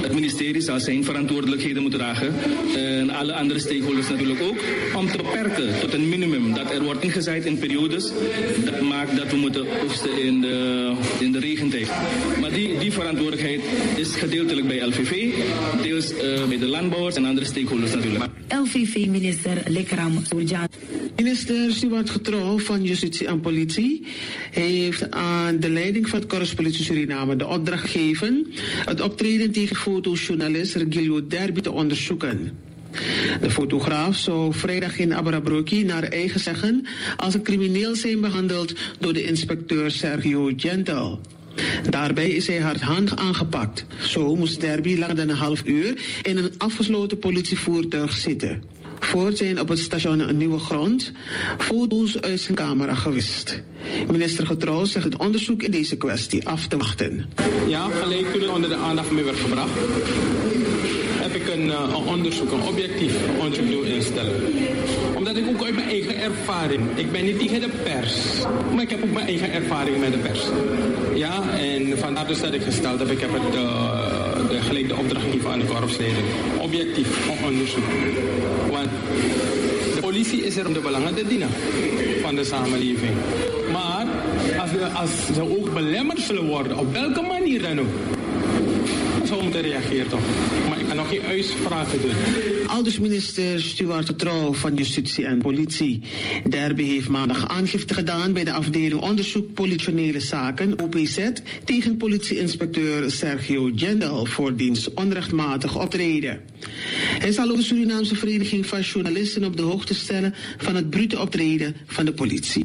Het ministerie zal zijn verantwoordelijkheden moeten dragen. En alle andere stakeholders natuurlijk ook. Om te beperken tot een minimum dat er wordt ingezaaid in periodes. Dat maakt dat we moeten oogsten in de, in de regentijd. Maar die, die verantwoordelijkheid is gedeeltelijk bij LVV, deels eh, bij de landbouwers en andere stakeholders natuurlijk. LVV-minister Lekram Surjan. Minister Stuart Getrouw van Justitie en Politie heeft aan de leiding van het Korps Politie Suriname de opdracht gegeven het optreden tegen fotojournalist Regilio Derby te onderzoeken. De fotograaf zou vrijdag in Abrabroki naar eigen zeggen als een crimineel zijn behandeld door de inspecteur Sergio Gentel. Daarbij is hij hardhandig aangepakt. Zo moest Derby langer dan een half uur in een afgesloten politievoertuig zitten. Voort zijn op het station een nieuwe grond foto's uit zijn camera gewist. Minister Getrouw zegt het onderzoek in deze kwestie af te wachten. Ja, gelijk toen onder de aandacht mee werd gebracht, heb ik een, eh, een onderzoek, een objectief onderzoek doen instellen. Omdat ik ook uit mijn eigen ervaring, ik ben niet tegen de pers, maar ik heb ook mijn eigen ervaring met de pers. Ja, en vandaar dus dat ik gesteld heb, ik heb het, eh, de, gelijk de opdracht gegeven aan de korpsleiding. Objectief, onderzoek. Want de politie is er om de belangen te dienen van de samenleving. Maar als, we- als ze ook belemmerd zullen worden, op welke manier dan ook, dan zou moeten reageren toch. Maar ik kan nog geen uitspraken doen. Aldus minister Stuart Getrouw van Justitie en Politie. Derby heeft maandag aangifte gedaan bij de afdeling onderzoek politionele zaken OPZ tegen politieinspecteur Sergio Gendel voor diens onrechtmatig optreden. Hij zal ook de Surinaamse Vereniging van Journalisten op de hoogte stellen van het brute optreden van de politie.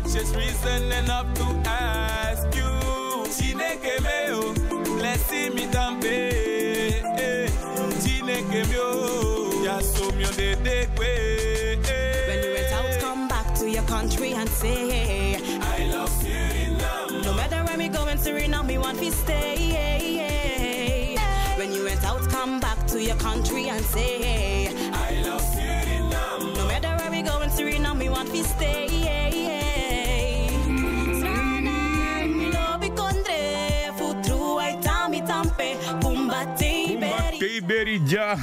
much, reason enough to ask you. Chile meo, blessing me tambe. Chile meo, ya so mi de de When you went out, come back to your country and say, I love Suriname. No matter where me going, Suriname, me want to stay. When you went out, come back to your country and say, I love Suriname. No matter where we going, Suriname, me want to stay. Beri. Hey Berija.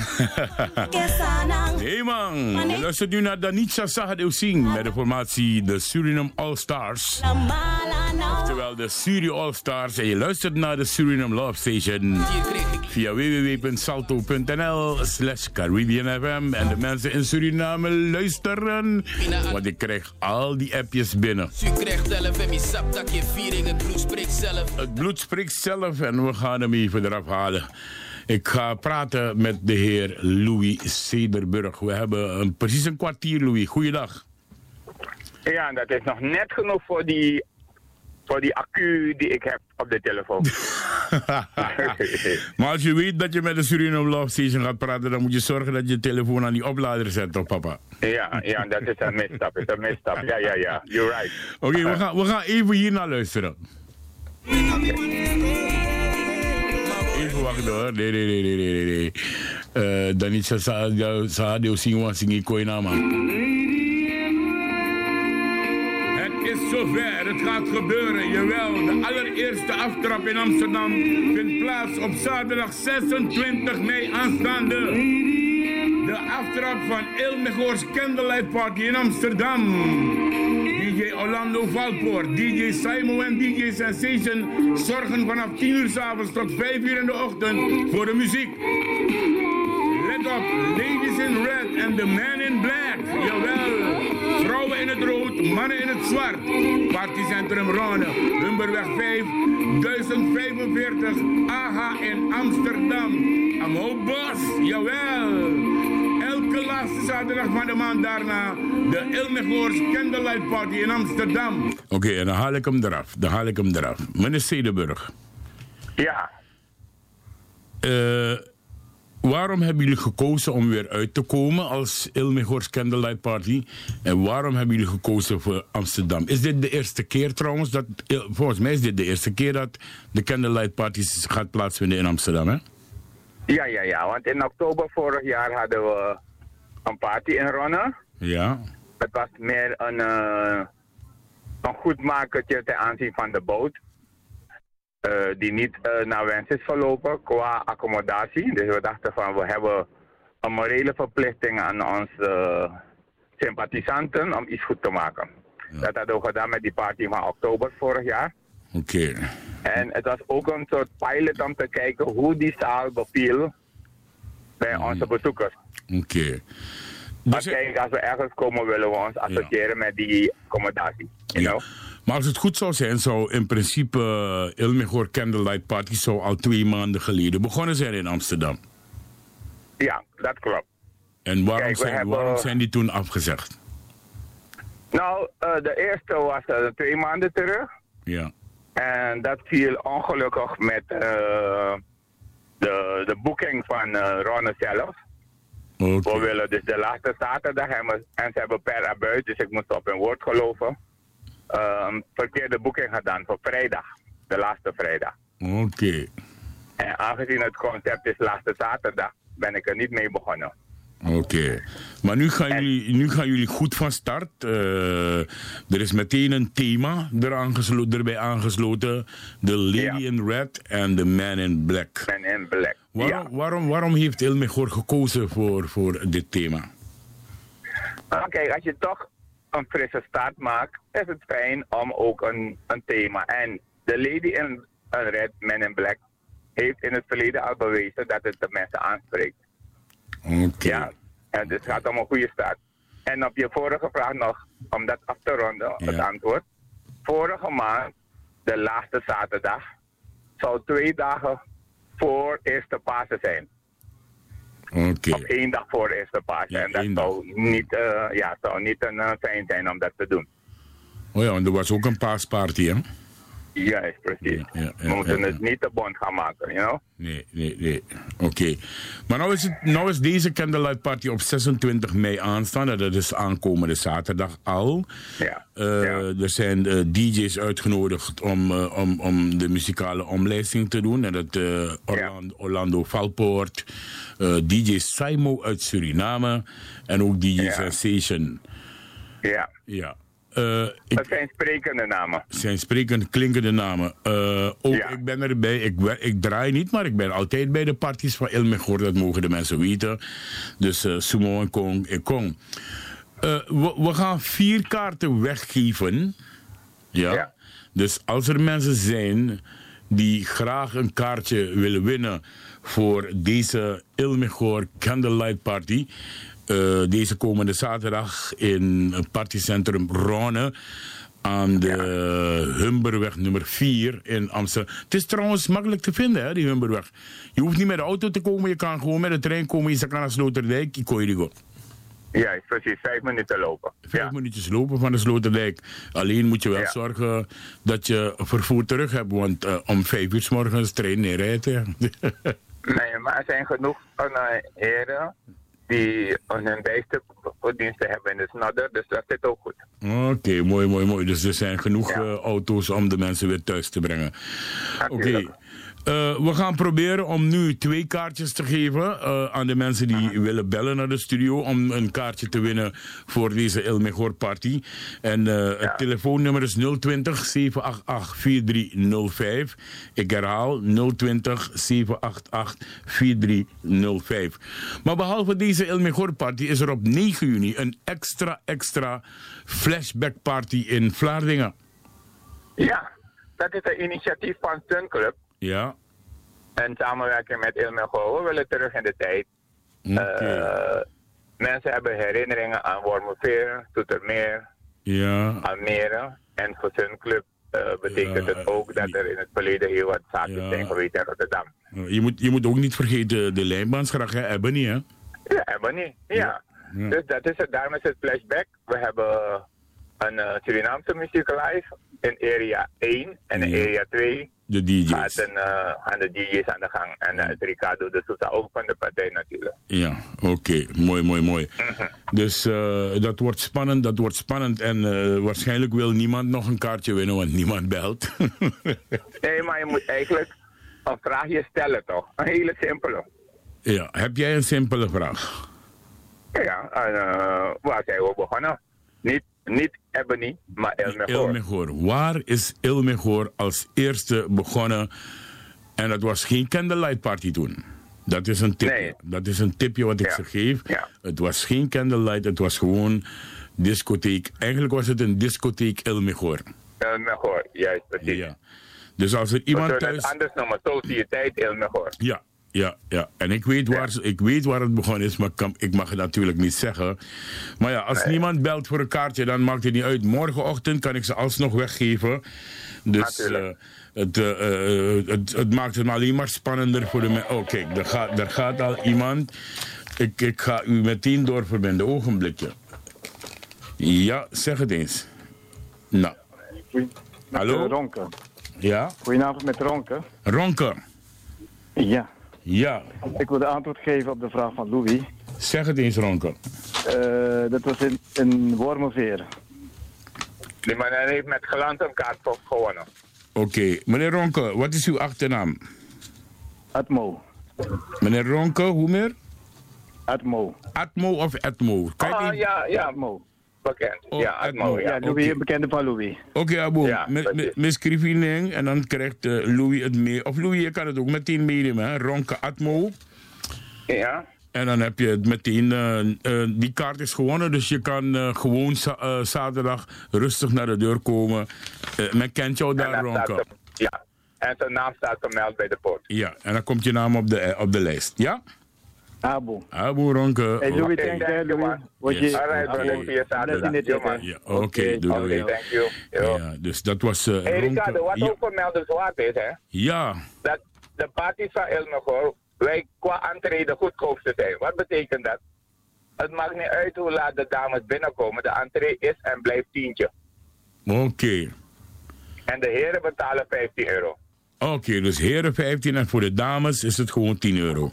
hey man, je luistert nu naar Danitza Sahadeu Singh met de formatie de Suriname All Stars. Oftewel de Suri All Stars. En je luistert naar de Suriname Love Station via www.salto.nl slash Caribbean FM. En de mensen in Suriname luisteren, want ik krijg al die appjes binnen. Het bloed spreekt zelf en we gaan hem even eraf halen. Ik ga praten met de heer Louis Cederburg. We hebben een, precies een kwartier, Louis. Goeiedag. Ja, dat is nog net genoeg voor die, voor die accu die ik heb op de telefoon. Maar als je weet dat je met de Suriname Love Station gaat praten, dan moet je zorgen dat je je telefoon aan die oplader zet, toch papa? ja, ja, dat is een misstap. is een misstap. Ja, ja, ja. You're right. Oké, we, gaan, we gaan even hier naar luisteren. Wachten hoor. Nee, nee, nee, nee, nee, nee. Uh, dan is het Sadio Singwa Singi Koinama. Het is zover, het gaat gebeuren. Jawel, de allereerste aftrap in Amsterdam vindt plaats op zaterdag 26 mei aanstaande. De aftrap van Il Megoors Candlelight Party in Amsterdam. Orlando Valpoort, DJ Simon en DJ Sensation zorgen vanaf 10 uur s avonds tot 5 uur in de ochtend voor de muziek. Let op, ladies in red en the man in black. Jawel. Vrouwen in het rood, mannen in het zwart. Partycentrum Ronne, Humberweg 5, 1045, AHA in Amsterdam. Amho Bos, jawel. Laatste zaterdag van de maand daarna de Ilmegoors Candlelight Party in Amsterdam. Oké, en dan haal ik hem eraf. Dan haal ik hem eraf. Meneer Stedenburg. Ja. Eh, waarom hebben jullie gekozen om weer uit te komen als Ilmegoors Candlelight Party? En waarom hebben jullie gekozen voor Amsterdam? Is dit de eerste keer trouwens? Dat, volgens mij is dit de eerste keer dat de Candlelight Parties gaat plaatsvinden in Amsterdam, hè? Ja, ja, ja. Want in oktober vorig jaar hadden we een party in Ronne. Ja. Het was meer een, uh, een goedmakertje ten aanzien van de boot. Uh, die niet uh, naar wens is verlopen qua accommodatie. Dus we dachten van we hebben een morele verplichting aan onze sympathisanten om iets goed te maken. Dat hadden we gedaan met die party van oktober vorig jaar. Oké. En het was ook een soort pilot om te kijken hoe die zaal beviel bij onze bezoekers. Oké. Dus kijk, als we ergens komen, willen we ons associëren met die accommodatie. You know? Maar als het goed zou zijn, zou in principe uh, Ilmegor Candlelight Party zou al twee maanden geleden begonnen zijn in Amsterdam. Ja, dat klopt. En waarom, Kijk, zijn, hebben- waarom zijn die toen afgezegd? Nou, eh, de eerste was eh, twee maanden terug. Ja. En dat viel ongelukkig met eh, de, de boeking van eh Ronne zelf. We willen dus de laatste zaterdag hebben en ze hebben per abuit, dus ik moest op hun woord geloven. een verkeerde boeking gedaan voor vrijdag, de laatste vrijdag. Oké. En aangezien het concept is laatste zaterdag, ben ik er niet mee begonnen. Oké. Maar nu gaan, jullie, nu gaan jullie goed van start. Eh, er is meteen een thema eraan geslo- erbij aangesloten. The Lady in Red en The Man in Black. Man in Black. Waarom, waarom, waarom heeft Ilmegor gekozen voor, voor dit thema? Nou, kijk, als je toch een frisse start maakt, is het fijn om ook een, een thema. En de Lady in in Red, Man in Black, heeft in het verleden al bewezen dat het de mensen aanspreekt. Oké. Ja, en het gaat om een goede start. En op je vorige vraag nog, om dat af te ronden, het antwoord. Vorige maand, de laatste zaterdag, zou twee dagen voor eerste Pasen zijn. Oké. Of één dag voor eerste Pasen. en dat zou niet, eh, ja, zou niet een eh, fijn zijn om dat te doen. Oh ja, want er was ook een paasparty, hè? Juist, precies. ja, We moeten ja, het niet te bond gaan maken, you know? Nee, nee, nee. Oké. Maar nou is, het, nou is deze Candlelight Party op 26 mei aanstaande. Dat is aankomende zaterdag al. Ja. Eh, Er zijn eh, DJ's uitgenodigd om, eh, om, om de muzikale omlijsting te doen. En dat Orlando, Orlando Valpoort, DJ Simo uit Suriname en ook DJ Sensation. Ja. Ja. Eh, ik, Het zijn sprekende namen. zijn sprekend klinkende namen. Eh, ook ik ben erbij. Ik, ik draai niet, maar ik ben altijd bij de parties van Ilmegor. Dat mogen de mensen weten. Dus eh, Sumo en Kong en Kong. We, we gaan vier kaarten weggeven. Ja. Dus als er mensen zijn die graag een kaartje willen winnen voor deze Ilmegor Candlelight Party. Eh, deze komende zaterdag in het partycentrum Ronne aan de Humberweg nummer 4 in Amsterdam. Het is trouwens makkelijk te vinden, hè, die Humberweg. Je hoeft niet met de auto te komen, je kan gewoon met de trein komen. Je kan naar Sloterdijk, je kon je go. Juist, precies. Vijf minuten lopen. Vijf minuutjes lopen van de Sloterdijk. Alleen moet je wel zorgen dat je vervoer terug hebt, want eh, om vijf uur s morgens trein niet rijdt. hè. Nee, maar er zijn genoeg uh, heren die hun bijsterdiensten hebben in de snodder, dus dat zit ook goed. Oké, mooi, mooi, mooi. Dus er zijn genoeg eh, auto's om de mensen weer thuis te brengen. Oké. Eh, we gaan proberen om nu twee kaartjes te geven eh, aan de mensen die willen bellen naar de studio om een kaartje te winnen voor deze El Mejor Party. En eh, het telefoonnummer is 020 788 4305. Ik herhaal 020 788 4305. Maar behalve deze El Mejor Party is er op 9 juni een extra, extra flashback party in Vlaardingen. Ja, dat is een initiatief van Sun Club. Ja. En samenwerking met Ilmego. We willen terug in de tijd. Eh, mensen hebben herinneringen aan Wormerveer, Toetermeer, Ja. Almere. En voor Sun Club eh, betekent het ook dat er in het verleden heel wat zaken zijn geweest in Rotterdam. Je moet, je moet ook niet vergeten de lijnbaansgracht, hè? Ebony, hè? Ja, Ebony. Ja. Ja. Dus dat is het. Daarom is het flashback. We hebben een eh, Surinaamse muziek live in area 1 en in Ja. area 2 De DJ's. gaat een, eh, gaan de DJ's aan de gang. En uh, Ricardo de Sousa ook van de partij natuurlijk. Ja, oké. Mooi, mooi, mooi. Dus eh, dat wordt spannend, dat wordt spannend. En waarschijnlijk wil niemand nog een kaartje winnen, want niemand belt. Nee, maar je moet eigenlijk een vraagje stellen toch? Een hele simpele. ja, heb jij een simpele vraag? Ja, en uh, waar zijn we begonnen? Niet, niet Ebony, maar Elmegor. Ilmegor. Waar is Ilmegor als eerste begonnen? En dat was geen candlelight party toen. Dat is een tipje. Dat is een tipje wat ik ze geef. Het was geen candlelight, het was gewoon discotheek. Eigenlijk was het een discotheek Ilmegor. Elmegor, juist precies. Ja. Dus als er iemand thuis... anders noemen, Sociëteit Elmegor. Ja, ja, ja. En ik weet, waar, ik weet waar het begonnen is, maar ik, kan, ik mag het natuurlijk niet zeggen. Maar ja, als niemand belt voor een kaartje, dan maakt het niet uit. Morgenochtend kan ik ze alsnog weggeven. Dus eh, het, eh, het, het maakt het maar alleen maar spannender voor de mensen. Oh, kijk, daar gaat, daar gaat al iemand. Ik, ik ga u meteen doorverbinden. Ogenblikje. Ja, zeg het eens. Nou. Hallo? eh, Ronke. Ja? Goedenavond met Ronke. Ronke. Ja. Ja. Ik wilde antwoord geven op de vraag van Louis. Zeg het eens, Ronke. Eh, dat was in, in Wormerveer. Die man heeft met geland een kaart voor gewonnen. Oké, meneer Ronke, wat is uw achternaam? Atmo. Meneer Ronke, hoe meer? Atmo. Atmo of Atmo? Kan Ah, die- ja, ja. Atmo. Bekend. Oh, ja, Atmo. Atmo. Ja, Louis, een bekende van Louis. Oké, Abo, Ja, met, met, met screening en dan krijgt eh, Louis het mee. Of Louis, je kan het ook meteen meenemen, hè? Ronke Atmo. Ja. En dan heb je het meteen, eh, eh, die kaart is gewonnen, dus je kan eh, gewoon za- zaterdag rustig naar de deur komen. Eh, men kent jou daar, En dan staat Ronke. Ja. En zijn naam staat vermeld bij de poort. Ja, en dan komt je naam op de, op de lijst, ja? Abo. Abo, Ronke. Hey, Louis, Oké. thank you, Louis. Word Yes. je... Alright, brother. Oké. Via zaterdag. Let Yo, me man. Ja, Oké, doei, thank you. Yo. Ja, dus dat was eh Hey Ronke. Ricardo, wat Ja. ook vermeldenswaard is, hè? Ja, Dat de parties van Elmegor, wij qua entree goedkoop te zijn. Wat betekent dat? Het maakt niet uit hoe laat de dames binnenkomen. De entree is en blijft tientje. oké. En de heren betalen 15 euro. Oké, dus heren 15 en voor de dames is het gewoon 10 euro.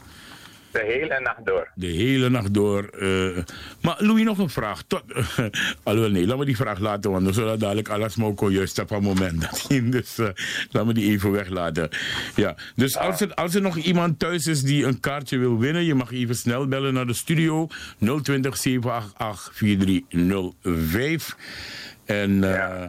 De hele nacht door. De hele nacht door. eh. maar Louis, nog een vraag. Tot, alhoewel, nee, laat me die vraag laten, want dan zullen dadelijk alles moko juist op een moment. dat in, dus uh, laat me die even weglaten. Ja, dus als er, als er nog iemand thuis is die een kaartje wil winnen, je mag even snel bellen naar de studio 020 788 4305. En eh,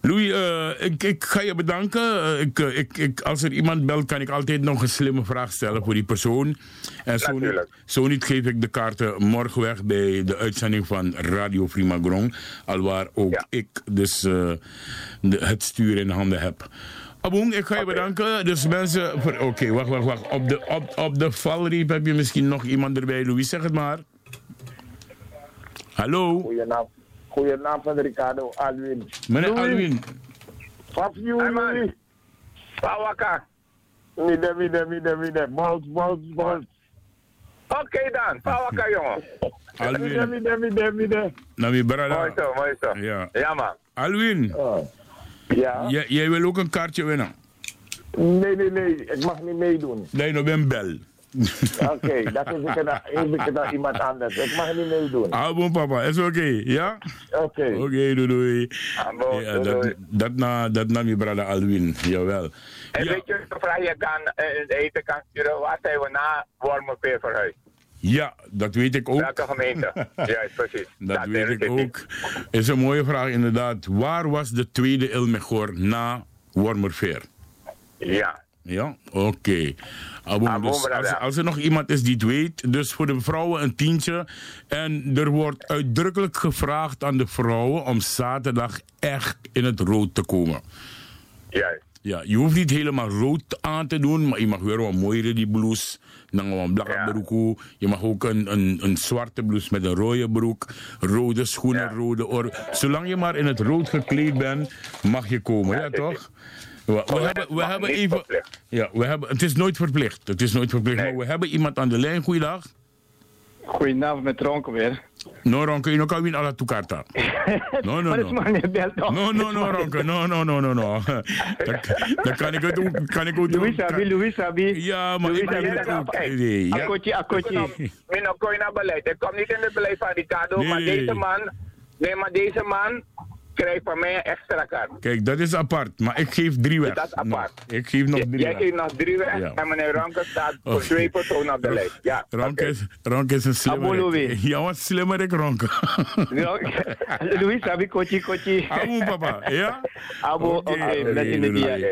Louis, eh, ik, ik ga je bedanken. Eh, ik, eh, ik, ik, als er iemand belt, kan ik altijd nog een slimme vraag stellen voor die persoon. En zo niet, Natuurlijk. zo niet geef ik de kaarten morgen weg bij de uitzending van Radio Prima Grong. Alwaar ook ik dus de, het stuur in handen heb. Aboen, ik ga je bedanken. Dus mensen... Oké, wacht, wacht, wacht. Op de, op, op de valreep heb je misschien nog iemand erbij. Louis, zeg het maar. Hallo? Goeienaam. Goeienaam van Ricardo Alwin. Meneer. Alwin. Wat Louis? Pawaka. Mide, mide, mide, mide. Bols, bols, bols. Oké dan, Pawaka jongen. Alwin. Mide, mide, mide, mide. Nami Brada. Mooi zo, mooi zo. Ja. Ja man. Alwin. Ja? Jij, jij wil ook een kaartje winnen? Nee, nee, nee. Ik mag niet meedoen. Nee, nog ben bel. Oké, dat is ik is ik naar iemand anders. Ik mag niet meedoen. Ah, bon papa, is oké, ja? Oké. Oké, doei doei. bon, Ja, doei, dat, doei. dat, na, dat nam je brada Alwin, jawel. En weet je vraag je kan eh, eten kan sturen? Waar zijn we na Wormerveer verhuisd? Ja, dat weet ik ook. Welke gemeente? Juist, precies. Dat weet ik ook. Is een mooie vraag inderdaad. Waar was de tweede Ilmegor na Wormerveer? Ja. Ja, oké. Dus als, als er nog iemand is die het weet, dus voor de vrouwen een tientje. En er wordt uitdrukkelijk gevraagd aan de vrouwen om zaterdag echt in het rood te komen. Juist. Ja, je hoeft niet helemaal rood aan te doen, maar je mag weer wat mooiere die blouse. Dan een blakke broek. Je mag ook een, een, een zwarte blouse met een rode broek, rode schoenen, rode oor. Zolang je maar in het rood gekleed bent, mag je komen, ja, toch? We, we hebben, we hebben niet even. verplicht. Ja, we hebben, het is nooit verplicht. Het is nooit verplicht. Maar we hebben iemand aan de lijn. Goeiedag. Goedenavond met Ronke weer. No, Ronke, je kan win alla toekarta. No, no, Maar dat is no. niet? No, no, no, Ronke. No, no, no, no, no. Kan ik het ook. Kan ik ook Louis Sabi, Louis Sabi. Ja, maar Louis ik weet het ook. Nee, ja. Akkootje, akkootje. Min ook naar beleid. Ik kom niet in het beleid van Ricardo, Nee, maar nee. deze man, nee, maar deze man krijgt van mij een extra kaart. Kijk, dat is apart. Maar ik geef drie weg. Dat is apart. Nog. Ik geef nog drie Jij weg. geeft nog drie weg Ja. en meneer Ronke staat voor Oké. twee personen op de lijst. Ja, Ronke is, Ronke is een slimmerik. Louis. Ja, wat slimmerik, Ronke. Louis Sabi, kochi, kochi. Abo, papa. Ja? Abo, oké,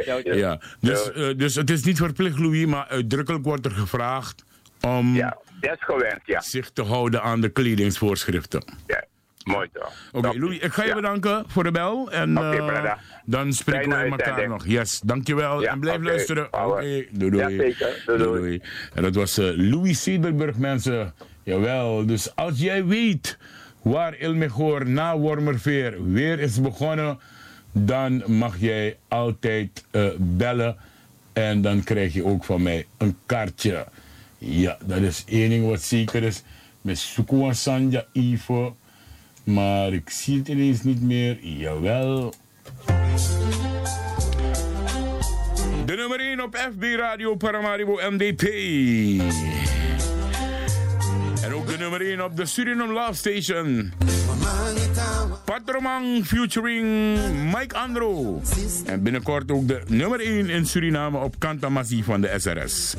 ciao. Ja, dus, eh, dus het is niet verplicht, Louis, maar uitdrukkelijk wordt er gevraagd om dat is gewenst, ja. zich te houden aan de kledingsvoorschriften. ja. Mooi toch. Oké, Louis, ik ga je bedanken voor de bel. En Oké, eh, dan spreken Fijne we elkaar nog. Yes, dankjewel. Ja, en blijf luisteren. Oké, doei doei. Ja, zeker. Doei, doei. En dat was eh, Louis Sederberg, mensen. Jawel, dus als jij weet waar Ilmegor na Wormerveer weer is begonnen, dan mag jij altijd eh, bellen. En dan krijg je ook van mij een kaartje. Ja, dat is één ding wat zeker is. Met Sukuwa Sanja Ivo. Maar ik zie het ineens niet meer. Jawel. De nummer 1 op FB Radio Paramaribo MDP. En ook de nummer 1 op de Suriname Love Station. Patromang featuring Mike Andro. En binnenkort ook de nummer 1 in Suriname op Kantamasi van de SRS.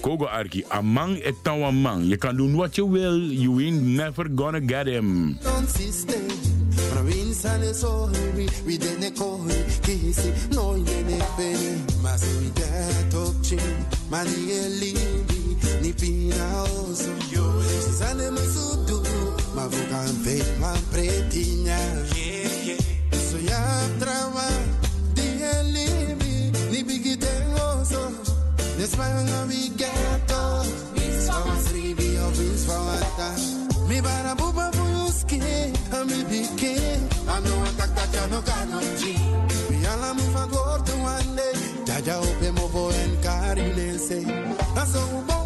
Kogo Arki, Amang etawamang. Je kan doen wat je wil. You ain't never gonna get him. mani elibi ni pina yo sane masudu Mavuga mpetwa pretinya So ya trama Dielimi Nibigitengoso Nespanga we ghetto Beats for a three be a beats for a time Mi barabuba buyuski Ami biki Ano atakta chano kanonji Mi ala mufa wande Jaja upe movo encarilese Aso ubo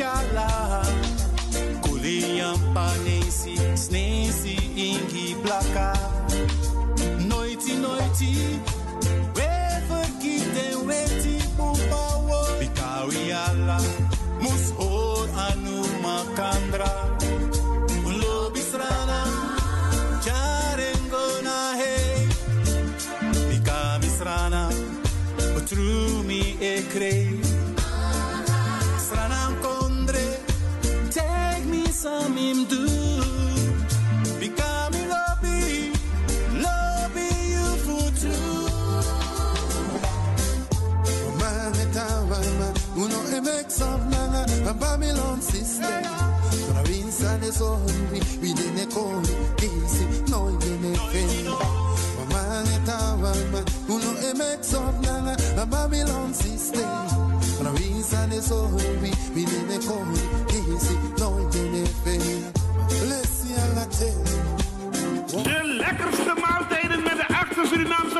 yala Kuliampanensi, snensi ingi blaka Noiti, noiti, we vergeten weti upawo Bikawi yala, mus anu makandra. Lobisrana, charengona hey Bikamisrana, ekre. Babylon system. Province de sorri, we didn't call easy, no, you didn't uno emex of nanga, a Babylon system. Province de sorri, we didn't call easy, no. Let's see a latte. De lekkerste